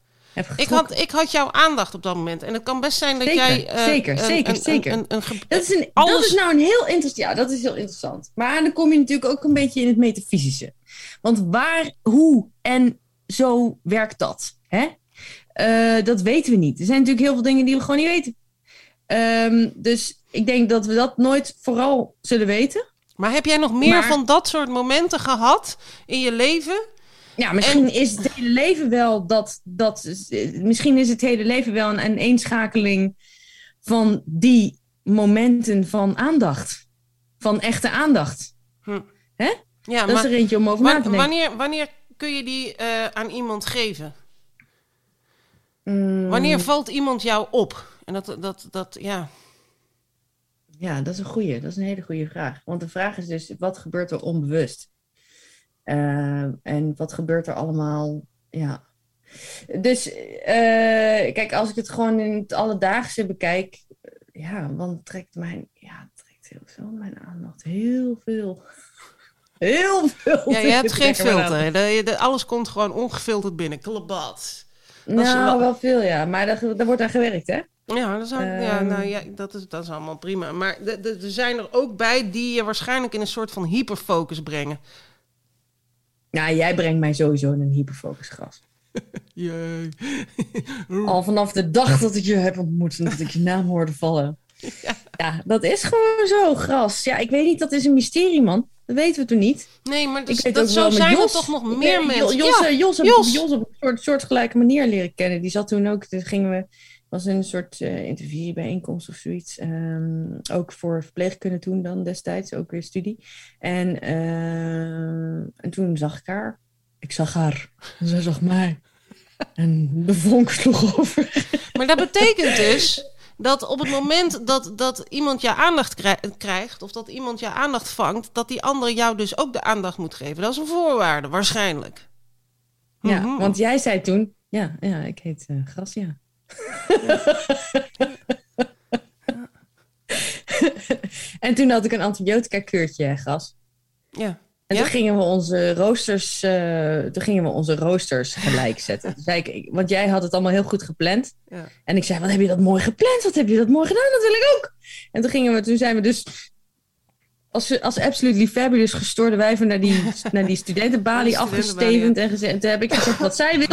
Ik had, ik had jouw aandacht op dat moment. En het kan best zijn dat Zeker, jij... eh, zeker, een- zeker, een- zeker. een- een Dat is, een, Alles- dat is nou een heel interessant. Ja, dat is heel interessant. Maar dan kom je natuurlijk ook een beetje in het metafysische. Want waar, hoe en zo werkt dat? Hè? Eh, dat weten we niet. Er zijn natuurlijk heel veel dingen die we gewoon niet weten. Ehm, dus ik denk dat we dat nooit vooral zullen weten. Maar heb jij nog meer Maar- van dat soort momenten gehad in je leven? Ja, misschien is het hele leven wel dat. dat misschien is het hele leven wel een aaneenschakeling van die momenten van aandacht. Van echte aandacht. Ja, dat is er eentje om over na te denken. wanneer, wanneer kun je die eh, aan iemand geven? Mm, Wanneer valt iemand jou op? En dat, dat, dat ja. Ja, dat is een goeie. Dat is een hele goede vraag. Want de vraag is dus, wat gebeurt er onbewust? Eh, en wat gebeurt er allemaal? Ja. Dus, eh, kijk, als ik het gewoon in het alledaagse bekijk, eh, ja, dan trekt mijn, ja, trekt heel veel mijn aandacht. Heel veel. [laughs] Heel veel. ja je [laughs] hebt geen filter. De, de- alles komt gewoon ongefilterd binnen. Klabat. Is Nou, wel- wel veel, ja. Maar daar, daar wordt aan gewerkt, hè? Ja, dat is, ja, Ehm. nou, ja dat, is, dat is allemaal prima. Maar er zijn er ook bij die je waarschijnlijk in een soort van hyperfocus brengen. Nou, jij brengt mij sowieso in een hyperfocus gras. [laughs] Jee. [laughs] Al vanaf de dag dat ik je heb ontmoet en dat ik je naam hoorde vallen. [laughs] Ja. dat is gewoon zo, gras. Ja, ik weet niet, dat is een mysterie, man. Dat weten we toen niet. Nee, maar Ik dus, weet dat zo zijn Jos. er toch nog meer mensen. Jos, ja, Jos, Jos. Jos op een soort, soortgelijke manier leren kennen. Die zat toen ook, dus gingen we, was een soort eh interviewbijeenkomst of zoiets. Ehm, ook voor verpleegkunde toen dan destijds, ook weer studie. En, eh, en toen zag ik haar. Ik zag haar. En zij zag mij. En de vonk sloeg over. Maar dat betekent dus dat op het moment dat, dat iemand je aandacht krij- krijgt, of dat iemand je aandacht vangt, dat die ander jou dus ook de aandacht moet geven. Dat is een voorwaarde, waarschijnlijk. Ja, Mhm. want jij zei toen, ja, ja ik heet eh Gras, ja. En toen had ik een antibiotica-keurtje, Gras. Ja. En Ja? toen gingen we onze roosters, eh, toen gingen we onze roosters gelijk zetten. Toen zei ik, want jij had het allemaal heel goed gepland. Ja. En ik zei, wat heb je dat mooi gepland? Wat heb je dat mooi gedaan? Dat wil ik ook. En toen gingen we, toen zijn we dus als, als Absolutely Fabulous gestoorde wijven naar die, [laughs] naar die studentenbalie afgestevend. En gezegd, toen heb ik gezegd, wat zij wil,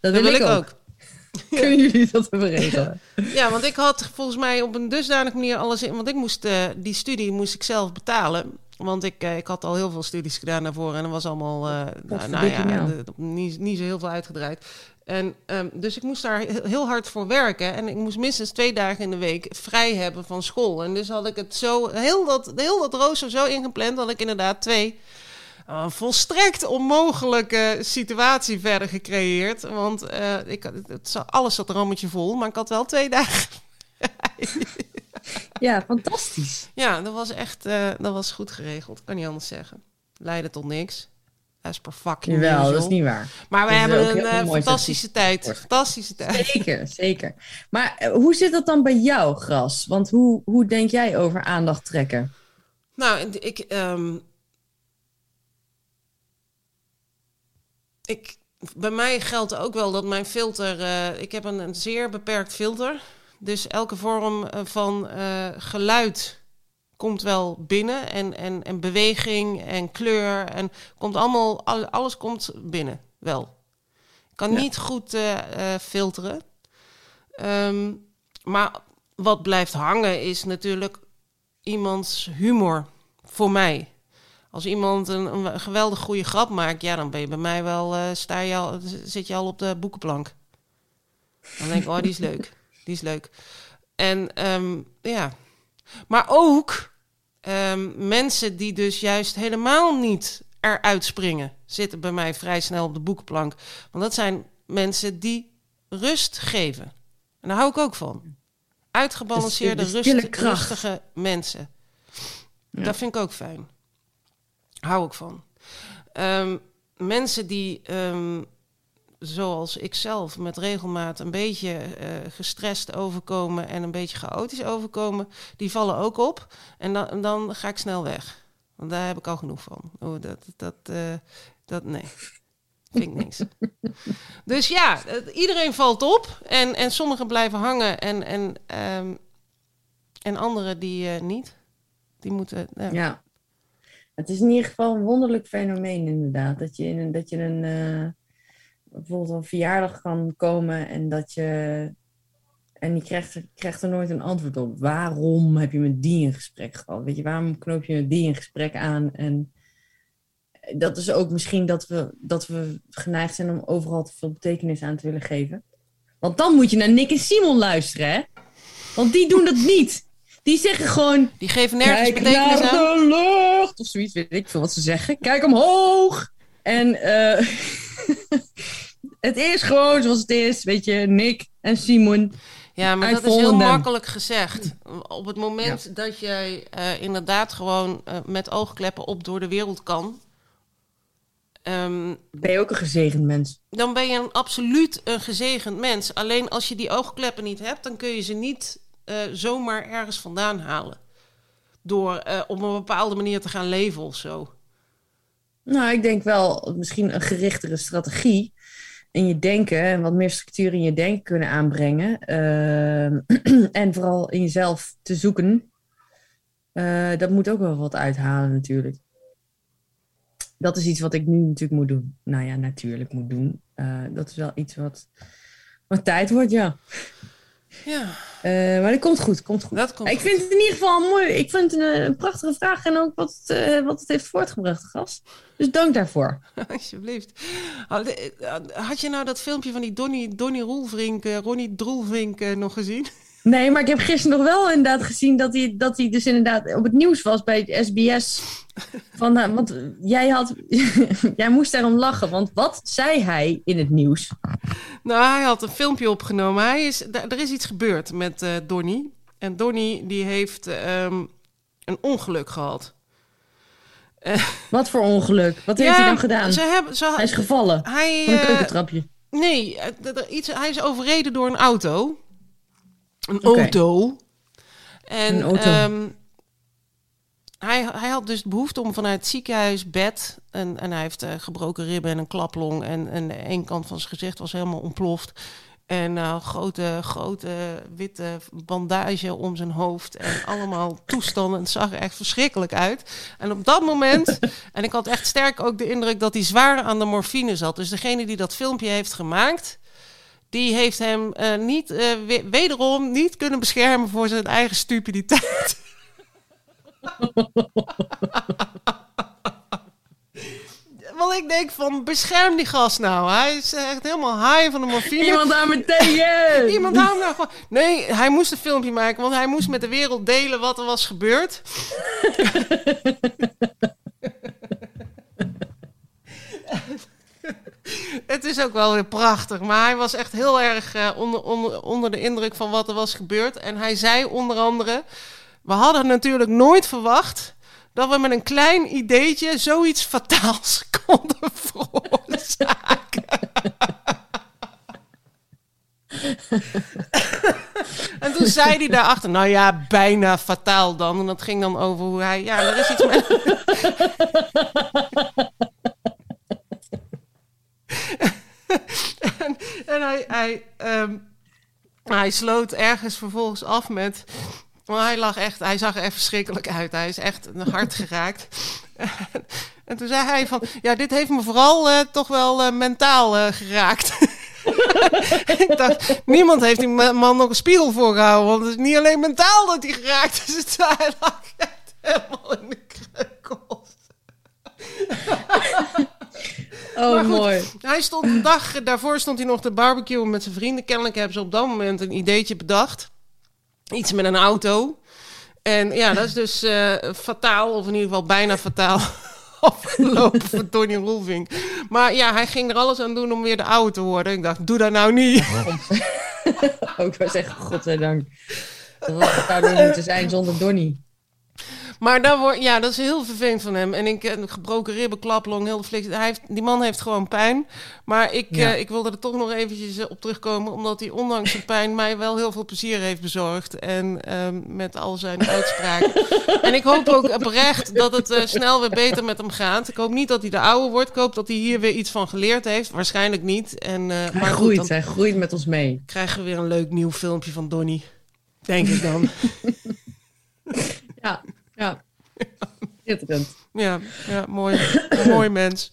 dat, Dat wil, ik ook. [laughs] Kunnen jullie dat even regelen? Ja, want ik had volgens mij op een dusdanige manier alles in. Want ik moest eh, die studie moest ik zelf betalen. Want ik, eh, ik had al heel veel studies gedaan daarvoor. En er was allemaal eh, nou, nou ja, de- niet, niet zo heel veel uitgedraaid. En, ehm, dus ik moest daar he- heel hard voor werken. En ik moest minstens twee dagen in de week vrij hebben van school. En dus had ik het zo, heel dat, heel dat rooster zo ingepland dat ik inderdaad twee een volstrekt onmogelijke situatie verder gecreëerd. Want eh, ik, het, alles zat rammetje vol, maar ik had wel twee [laughs] dagen. Ja, fantastisch. Ja, dat was echt eh, dat was goed geregeld. Kan niet anders zeggen. Leidde tot niks. As per fucking Jawel, usual. dat is niet waar. Maar we hebben een eh, fantastische tijd. Fantastische tijd. Zeker, zeker. Maar eh, hoe zit dat dan bij jou, Gras? Want hoe, hoe denk jij over aandacht trekken? Nou, ik. ehm, ik bij mij geldt ook wel dat mijn filter. eh, ik heb een, een zeer beperkt filter. Dus elke vorm eh, van eh, geluid komt wel binnen. En, en, en beweging en kleur. En komt allemaal, al- alles komt binnen. Wel. Ik kan Ja. niet goed filteren. Ehm, maar wat blijft hangen is natuurlijk iemands humor voor mij. Als iemand een, een geweldig goede grap maakt, ja, dan ben je bij mij wel, eh, sta je al, zit je al op de boekenplank. Dan denk ik, oh, die is leuk. [laughs] Die is leuk. En ehm, ja, maar ook ehm, mensen die dus juist helemaal niet eruit springen, zitten bij mij vrij snel op de boekenplank. Want dat zijn mensen die rust geven. En daar hou ik ook van. Uitgebalanceerde, Dus de stille rust, kracht. rustige mensen. Ja. Dat vind ik ook fijn. Hou ik van. Ehm, mensen die, ehm, zoals ik zelf, met regelmaat een beetje eh, gestrest overkomen en een beetje chaotisch overkomen, die vallen ook op. En dan, dan ga ik snel weg. Want daar heb ik al genoeg van. Oh, dat, dat, eh, dat, nee. Vind ik niks. [laughs] dus ja, iedereen valt op. En, en sommigen blijven hangen. En, en, ehm, en anderen die eh, niet. Die moeten... Ja. Het is in ieder geval een wonderlijk fenomeen, inderdaad. Dat je, in dat je een, eh, bijvoorbeeld een verjaardag kan komen en dat je. En die krijgt, er- krijgt er nooit een antwoord op. Waarom heb je met die een gesprek gehad? Weet je, waarom knoop je met die een gesprek aan? En dat is ook misschien dat we, dat we geneigd zijn om overal te veel betekenis aan te willen geven. Want dan moet je naar Nick en Simon luisteren, hè? Want die doen dat niet. Die zeggen gewoon. Die geven nergens betekenis aan. Lucht. Of zoiets, weet ik veel wat ze zeggen. Kijk omhoog. En eh, [laughs] het is gewoon zoals het is. Weet je, Nick en Simon. Ja, maar dat is heel makkelijk gezegd. Op het moment dat jij eh, inderdaad gewoon eh, met oogkleppen op door de wereld kan, ehm, Ben je ook een gezegend mens? dan ben je een, absoluut een gezegend mens. Alleen als je die oogkleppen niet hebt, dan kun je ze niet zomaar ergens vandaan halen. Door eh, op een bepaalde manier te gaan leven of zo. Nou, ik denk wel misschien een gerichtere strategie in je denken en wat meer structuur in je denken kunnen aanbrengen. Ehm, [clears throat] en vooral in jezelf te zoeken. Eh, dat moet ook wel wat uithalen natuurlijk. Dat is iets wat ik nu natuurlijk moet doen. Nou ja, natuurlijk moet doen. Eh, dat is wel iets wat, wat tijd wordt, ja. Ja, Eh, maar dat komt goed, komt goed. dat komt. Ik vind het in ieder geval mooi. Ik vind het een, een prachtige vraag en ook wat het, eh, wat het heeft voortgebracht, gast. Dus dank daarvoor. [laughs] Alsjeblieft. Had had je nou dat filmpje van die Donny, Donny Roelvink, eh, Ronnie Droelvink eh, nog gezien? Nee, maar ik heb gisteren nog wel inderdaad gezien dat hij, dat hij dus inderdaad op het nieuws was bij het SBS. Van, eh, want jij, had, [laughs] jij moest daarom lachen, want wat zei hij in het nieuws? Nou, hij had een filmpje opgenomen. Hij is, er is iets gebeurd met eh Donny. En Donny die heeft ehm, een ongeluk gehad. [laughs] Wat voor ongeluk? Wat heeft hij dan gedaan? Ze hebben, ze, Hij is gevallen hij, van een eh, keukentrapje. Nee, eh, iets, hij is overreden door een auto. Een auto. En Een auto. ehm, hij, hij had dus behoefte om vanuit het ziekenhuis bed... En, en hij heeft eh, gebroken ribben en een klaplong... En, en de ene kant van zijn gezicht was helemaal ontploft... En eh, grote, grote witte bandage om zijn hoofd. En allemaal [laughs] toestanden. Het zag er echt verschrikkelijk uit. En op dat moment... [laughs] En ik had echt sterk ook de indruk dat hij zwaar aan de morfine zat. Dus degene die dat filmpje heeft gemaakt... Die heeft hem eh, niet, eh, we- wederom niet kunnen beschermen voor zijn eigen stupiditeit. [laughs] Want ik denk van, bescherm die gast nou. Hij is echt helemaal high van de morfine. Iemand aan tegen! [laughs] Iemand hem nou gewoon... Nee, hij moest een filmpje maken, want hij moest met de wereld delen wat er was gebeurd. [laughs] Het ook wel weer prachtig, maar hij was echt heel erg eh, onder, onder, onder de indruk van wat er was gebeurd. En hij zei onder andere: We hadden natuurlijk nooit verwacht dat we met een klein ideetje zoiets fataals [laughs] konden veroorzaken. En toen zei hij daarachter, nou ja, bijna fataal dan. En dat ging dan over hoe hij, ja, er is iets met... en hij, hij, ehm, hij sloot ergens vervolgens af met... Maar hij lag echt, hij zag er verschrikkelijk uit. Hij is echt een hart [laughs] geraakt. [laughs] en toen zei hij van, ja, dit heeft me vooral eh, toch wel eh, mentaal eh, geraakt. [laughs] ik dacht, niemand heeft die ma- man nog een spiegel voorgehouden. Want het is niet alleen mentaal dat hij geraakt is. Het hij lag echt helemaal in de kreukels. Oh, Maar goed. mooi. Hij stond een dag daarvoor stond hij nog te barbecuen met zijn vrienden. Kennelijk hebben ze op dat moment een ideetje bedacht. Iets met een auto. En ja, dat is dus eh, fataal, of in ieder geval bijna fataal. [laughs] Afgelopen voor Tony Roelvink. Maar ja, hij ging er alles aan doen om weer de oude te worden. Ik dacht, doe dat nou niet. [laughs] Ook wel zeggen, godzijdank. Dat was het daardoor moeten zijn zonder Donnie. Maar daar wordt, ja, dat is heel vervelend van hem. En ik heb gebroken ribben, klaplong, heel de flik. Hij heeft, die man heeft gewoon pijn. Maar ik, Ja. eh, ik wilde er toch nog eventjes eh, op terugkomen. Omdat hij ondanks zijn pijn mij wel heel veel plezier heeft bezorgd. En ehm, met al zijn [laughs] uitspraken. en ik hoop ook oprecht dat het eh, snel weer beter met hem gaat. Ik hoop niet dat hij de oude wordt. Ik hoop dat hij hier weer iets van geleerd heeft. Waarschijnlijk niet. En, eh, Hij maar goed, groeit, dan hij groeit met ons mee. krijgen we weer een leuk nieuw filmpje van Donny. Denk ik dan. [laughs] Ja, ja. Schitterend. ja, ja, mooi. mooi mens.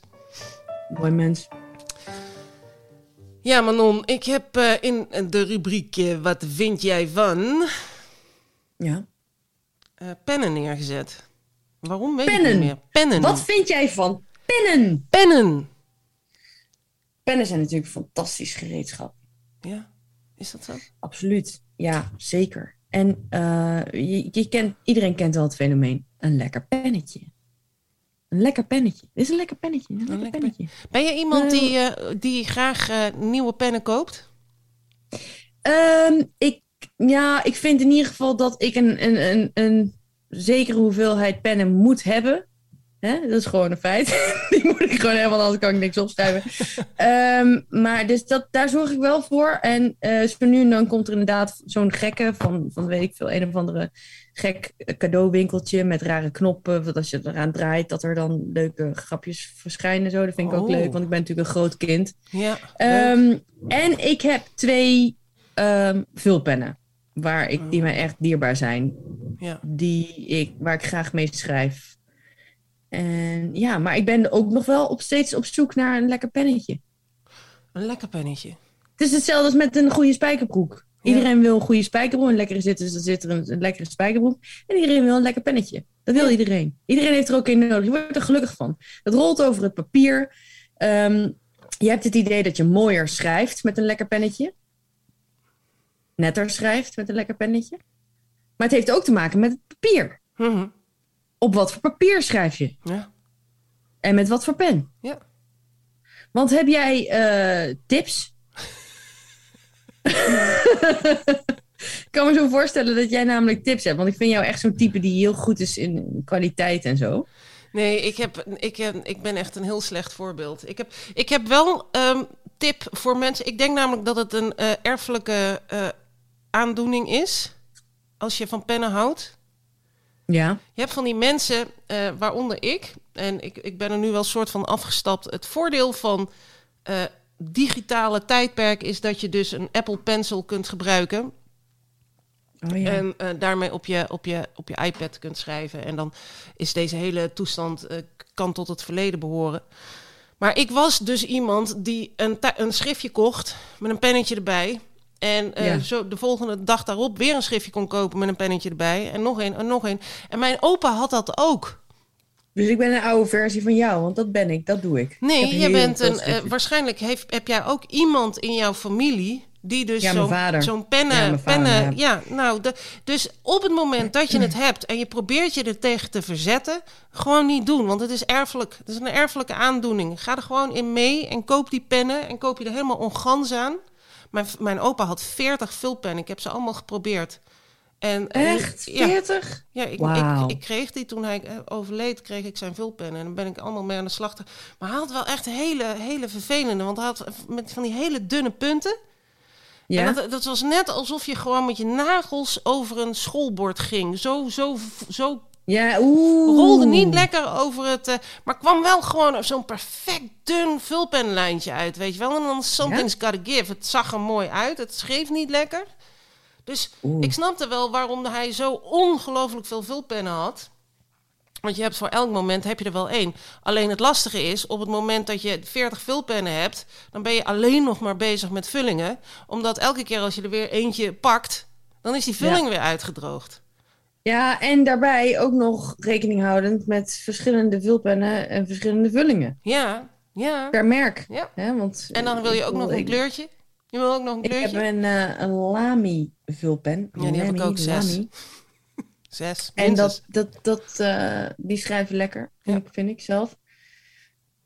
Mooi mens. Ja, Manon, ik heb eh, in de rubriek eh, Wat vind jij van? Ja. eh, pennen neergezet. Waarom weet ik Pennen? niet meer. Pennen. Wat vind jij van pennen? Pennen. Pennen zijn natuurlijk fantastisch gereedschap. Ja, is dat zo? Absoluut. Ja, zeker. En eh, je, je kent, iedereen kent wel het fenomeen. Een lekker pennetje. Een lekker pennetje. Dit is een lekker pennetje. Een lekker lekker pennetje. Ben je iemand Eh. die, eh, die graag eh, nieuwe pennen koopt? Ehm, ik, ja, ik vind in ieder geval dat ik een, een, een, een zekere hoeveelheid pennen moet hebben. Hè? Dat is gewoon een feit. [laughs] Die moet ik gewoon want anders kan ik niks opschrijven. Ehm, maar dus dat, daar zorg ik wel voor. En eh, zo nu en dan komt er inderdaad zo'n gekke van, van weet ik veel, een of andere gek cadeauwinkeltje met rare knoppen. Dat als je eraan draait, dat er dan leuke grapjes verschijnen. Zo. Dat vind ik ook Oh. leuk, want ik ben natuurlijk een groot kind. Ja. Ehm, en ik heb twee ehm, vulpennen. Waar ik, die mij echt dierbaar zijn. ja. Die ik, waar ik graag mee schrijf. En ja, maar ik ben ook nog wel op steeds op zoek naar een lekker pennetje. Een lekker pennetje. Het is hetzelfde als met een goede spijkerbroek. Ja. Iedereen wil een goede spijkerbroek. Een lekkere zit, dus er zit er een, een lekkere spijkerbroek. En iedereen wil een lekker pennetje. Dat wil Ja. iedereen. Iedereen heeft er ook in nodig. Je wordt er gelukkig van. Het rolt over het papier. Ehm, je hebt het idee dat je mooier schrijft met een lekker pennetje. Netter schrijft met een lekker pennetje. Maar het heeft ook te maken met het papier. Mhm. Op wat voor papier schrijf je? Ja. En met wat voor pen? Ja. Want heb jij eh, tips? [laughs] ik kan me zo voorstellen dat jij namelijk tips hebt. Want ik vind jou echt zo'n type die heel goed is in kwaliteit en zo. Nee, ik, heb, ik, heb, ik ben echt een heel slecht voorbeeld. Ik heb, ik heb wel een tip voor mensen. Ik denk namelijk dat het een eh, erfelijke eh, aandoening is. Als je van pennen houdt. Ja. Je hebt van die mensen, eh, waaronder ik, en ik, ik ben er nu wel soort van afgestapt. Het voordeel van eh, digitale tijdperk is dat je dus een Apple Pencil kunt gebruiken. Oh ja. En eh, daarmee op je, op, je, op je iPad kunt schrijven. En dan is deze hele toestand kan tot het verleden behoren. Maar ik was dus iemand die een, een schriftje kocht met een pennetje erbij. En eh, Ja. zo de volgende dag daarop weer een schriftje kon kopen met een pennetje erbij. En nog een en nog een. En mijn opa had dat ook. Dus ik ben een oude versie van jou, want dat ben ik, dat doe ik. Nee, heel bent een. eh, waarschijnlijk heeft, heb jij ook iemand in jouw familie. Die dus Ja, zo'n pennen. Ja, vader, pennen ja. ja, nou, de, dus op het moment dat je het [clears throat] hebt en je probeert je er tegen te verzetten, gewoon niet doen. Want het is erfelijk. Het is een erfelijke aandoening. Ga er gewoon in mee en koop die pennen en koop je er helemaal ongans aan. Mijn, mijn opa had 40 vulpennen. Ik heb ze allemaal geprobeerd. En, en- Echt? Ja, 40? ja ik, ik, ik kreeg die toen hij eh, overleed, kreeg ik zijn vulpennen. En dan ben ik allemaal mee aan de slag. Maar hij had wel echt hele, hele vervelende. Want hij had met van die hele dunne punten. Ja. En dat, dat was net alsof je gewoon met je nagels over een schoolbord ging. Zo, zo, zo ja, oeh. rolde niet lekker over het... eh, maar kwam wel gewoon zo'n perfect dun vulpenlijntje uit, weet je wel. En dan something's gotta give. Het zag er mooi uit. Het schreef niet lekker. Dus Oeh. ik snapte wel waarom hij zo ongelooflijk veel vulpennen had. Want je hebt voor elk moment heb je er wel één. Alleen het lastige is, op het moment dat je 40 vulpennen hebt, dan ben je alleen nog maar bezig met vullingen. Omdat elke keer als je er weer eentje pakt, dan is die vulling weer uitgedroogd. Ja, en daarbij ook nog rekening houdend met verschillende vulpennen en verschillende vullingen. Ja, ja. Per merk. ja. Hè, want, En dan wil je ook nog een kleurtje. Je wil ook nog een Ik heb kleurtje? een, eh, een Lamy vulpen. Ja, die heb ik ook, zes. [laughs] Zes. En dat, dat, dat, eh, die schrijven lekker, vind, Ja. ik, vind ik zelf.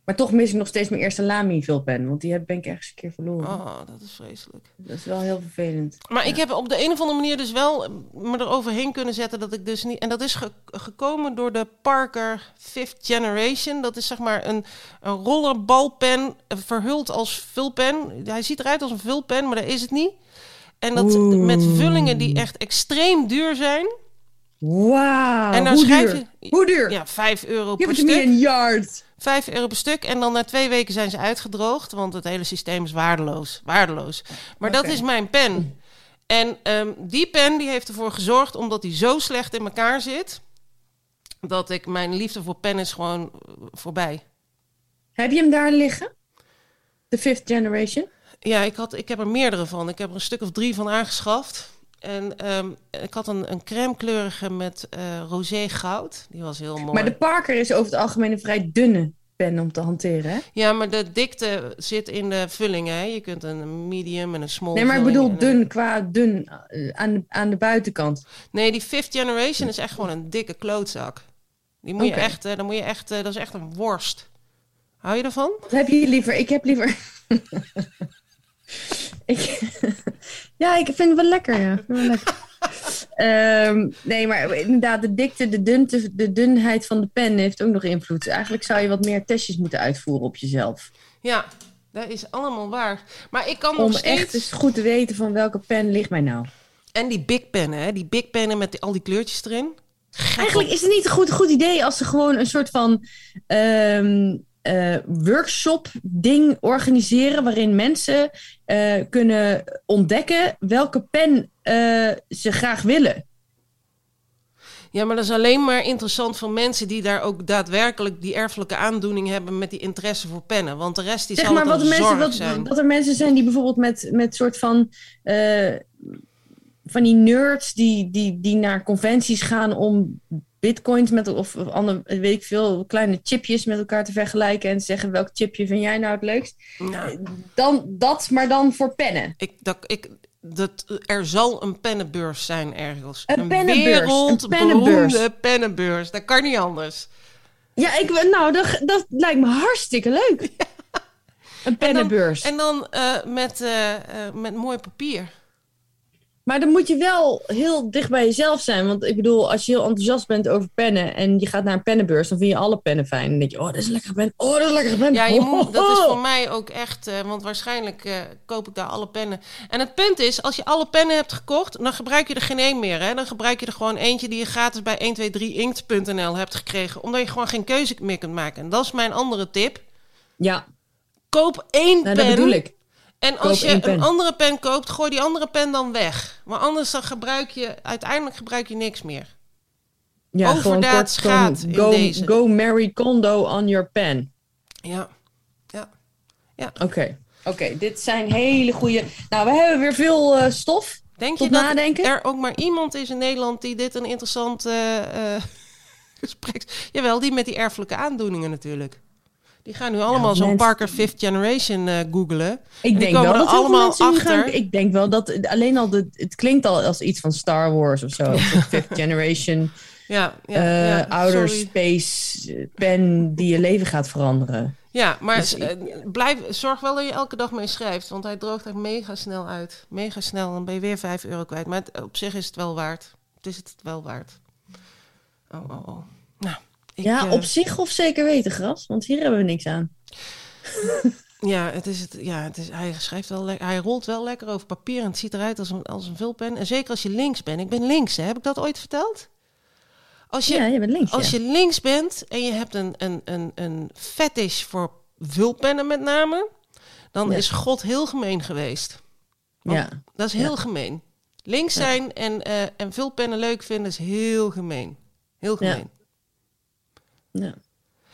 Maar toch mis ik nog steeds mijn eerste Lamy vulpen. Want die heb, ben ik ergens een keer verloren. Oh, dat is vreselijk. Dat is wel heel vervelend. Maar ik heb op de een of andere manier dus wel me eroverheen kunnen zetten dat ik dus niet. En dat is ge- gekomen door de Parker Fifth Generation. Dat is zeg maar een, een rollerbalpen eh, verhuld als vulpen. Hij ziet eruit als een vulpen, maar dat is het niet. En dat Oeh. met vullingen die echt extreem duur zijn. Wauw, En dan hoe schrijf duur? je- Hoe duur? Ja, 5 euro Give per it to me stuk. in 5 euro per stuk. En dan na twee weken zijn ze uitgedroogd. Want het hele systeem is waardeloos. Waardeloos. Maar dat is mijn pen. En ehm, die pen die heeft ervoor gezorgd, omdat die zo slecht in elkaar zit, dat ik mijn liefde voor pen is gewoon eh, voorbij. Heb je hem daar liggen? De fifth generation? Ja, ik, had, ik heb er meerdere van. Ik heb er een stuk of drie van aangeschaft. En ehm, ik had een, een crème kleurige met eh rosé goud. Die was heel mooi. Maar de Parker is over het algemeen een vrij dunne pen om te hanteren. Hè? Ja, maar de dikte zit in de vulling. Hè? Je kunt een medium en een small Nee, maar ik bedoel een- dun qua dun eh, aan de, aan de buitenkant. Nee, die fifth generation is echt gewoon een dikke klootzak. Die moet je echt, eh, dan moet je echt, dat is echt een worst. Hou je ervan? Wat heb je liever? Ik heb liever. [laughs] ik... [laughs] ja, ik vind het wel lekker. Ja. Wel lekker. [laughs] Ehm, nee, maar inderdaad, de dikte, de, dunte, de dunheid van de pen heeft ook nog invloed. Eigenlijk zou je wat meer testjes moeten uitvoeren op jezelf. Ja, dat is allemaal waar. Maar ik kan nog Om steeds... echt eens goed te weten van welke pen ligt mij nou. En die big pennen, hè? Die big pennen met die, al die kleurtjes erin. Eigenlijk is het niet een goed, goed idee als ze gewoon een soort van ehm, eh, workshop ding organiseren waarin mensen eh, kunnen ontdekken welke pen eh, ze graag willen. Ja, maar dat is alleen maar interessant voor mensen die daar ook daadwerkelijk die erfelijke aandoening hebben met die interesse voor pennen. Want de rest die Zeg zal maar het wat er, mensen, wat, zijn. wat er mensen zijn die bijvoorbeeld met, met soort van. van die nerds die, die, die naar conventies gaan om bitcoins met of, of andere, weet ik veel, kleine chipjes met elkaar te vergelijken en te zeggen welk chipje vind jij nou het leukst? Nou, Dan dat, maar dan voor pennen. ik, dat, ik, dat, er zal een pennenbeurs zijn ergens. Een pennenbeurs, een pennenbeurs. pennenbeurs. Dat kan niet anders. Ja, ik, nou, dat, dat lijkt me hartstikke leuk. [laughs] Een pennenbeurs. En dan eh, met, eh, eh, met mooi papier. Maar dan moet je wel heel dicht bij jezelf zijn. Want ik bedoel, als je heel enthousiast bent over pennen en je gaat naar een pennenbeurs, dan vind je alle pennen fijn. En dan denk je, oh, dat is een lekkere pen. Oh, dat is een lekkere pen. Ja, je [laughs] moet, dat is voor mij ook echt, eh, want waarschijnlijk eh, koop ik daar alle pennen. En het punt is, als je alle pennen hebt gekocht, dan gebruik je er geen één meer. Hè? Dan gebruik je er gewoon eentje die je gratis bij 123inkt.nl hebt gekregen, omdat je gewoon geen keuze meer kunt maken. En dat is mijn andere tip. Ja, Koop één nou, pen. dat bedoel ik. En als Koop je een andere pen koopt, gooi die andere pen dan weg. Maar anders dan gebruik je, uiteindelijk gebruik je niks meer. Ja, Overdaad schaadt go, deze. go Mary Kondo on your pen. Ja. Ja. Oké, oké. dit zijn hele goede... Nou, we hebben weer veel eh, stof. Denk je dat nadenken? er ook maar iemand is in Nederland die dit een interessant eh, eh, [laughs] gesprek... Jawel, die met die erfelijke aandoeningen natuurlijk. Die gaan nu allemaal zo'n mensen- Parker Fifth Generation eh googelen. Ik denk wel dat allemaal gaan- achter. Ik denk wel dat alleen al de, het klinkt al als iets van Star Wars of zo. [laughs] Fifth Generation Ja, ja, eh, ja, outer sorry. space pen die je leven gaat veranderen. Ja, maar Dus eh, blijf, zorg wel dat je elke dag mee schrijft. Want hij droogt echt mega snel uit. Mega snel, dan ben je weer 5 euro kwijt. Maar het- op zich is het wel waard. Het is het wel waard. Oh, oh, oh. Nou, ik, ja, eh, op zich of zeker weten, Gras. Want hier hebben we niks aan. [laughs] Ja, het is het, ja het is, hij schrijft wel lekker. Hij rolt wel lekker over papier en het ziet eruit als een, als een vulpen. En zeker als je links bent. Ik ben links, hè? heb ik dat ooit verteld? Als je, ja, je bent links. als ja. je links bent en je hebt een, een, een, een fetish voor vulpennen met name, dan Ja. is God heel gemeen geweest. Want ja. Dat is heel gemeen. Links zijn en, eh, en vulpennen leuk vinden is heel gemeen. Heel Ja. gemeen. Ja.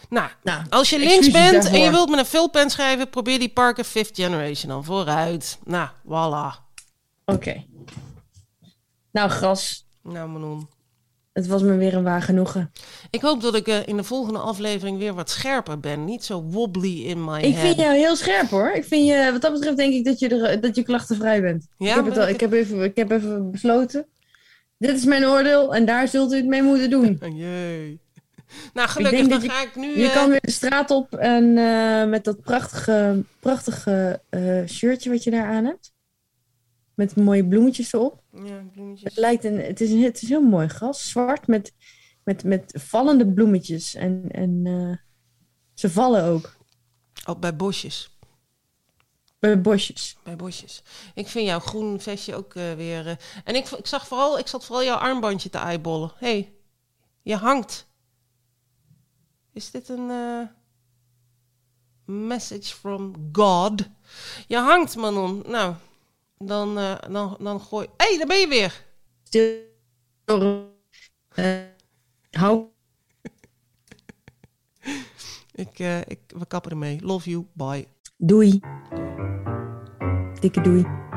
Nou, Nou, als je links bent en je wilt met een vulpen schrijven, probeer die Parker Fifth Generation dan vooruit. Nou, voilà. Oké. Nou, Gras. Nou, Manon. Het was me weer een waar genoegen. Ik hoop dat ik eh, in de volgende aflevering weer wat scherper ben. Niet zo wobbly in my Ik head. vind jou heel scherp hoor. Ik vind je, wat dat betreft denk ik dat je, er, dat je klachtenvrij bent. Ja, ik, heb het al, ik ik, heb even, ik heb even besloten. Dit is mijn oordeel en daar zult u het mee moeten doen. [laughs] Jee. Nou, gelukkig, dan ga ik nu... Je eh, kan weer de straat op en eh, met dat prachtige, prachtige eh, shirtje wat je daar aan hebt. Met mooie bloemetjes erop. Ja, bloemetjes. Het, lijkt een, het, is een, het is heel mooi gras. Zwart met, met, met vallende bloemetjes. En, en ze vallen ook Oh, bij bosjes. bij bosjes. Bij bosjes. Ik vind jouw groen vestje ook weer... en ik, ik, zag vooral, ik zat vooral jouw armbandje te eyeballen. Hé, hey, je hangt. Is dit een eh, message from God? Je hangt, Manon. Nou, dan, eh, dan, dan gooi... Hé, hey, daar ben je weer. Stil. Eh, hou. [laughs] Ik, ik, we kappen ermee. Love you. Bye. Doei. Dikke doei.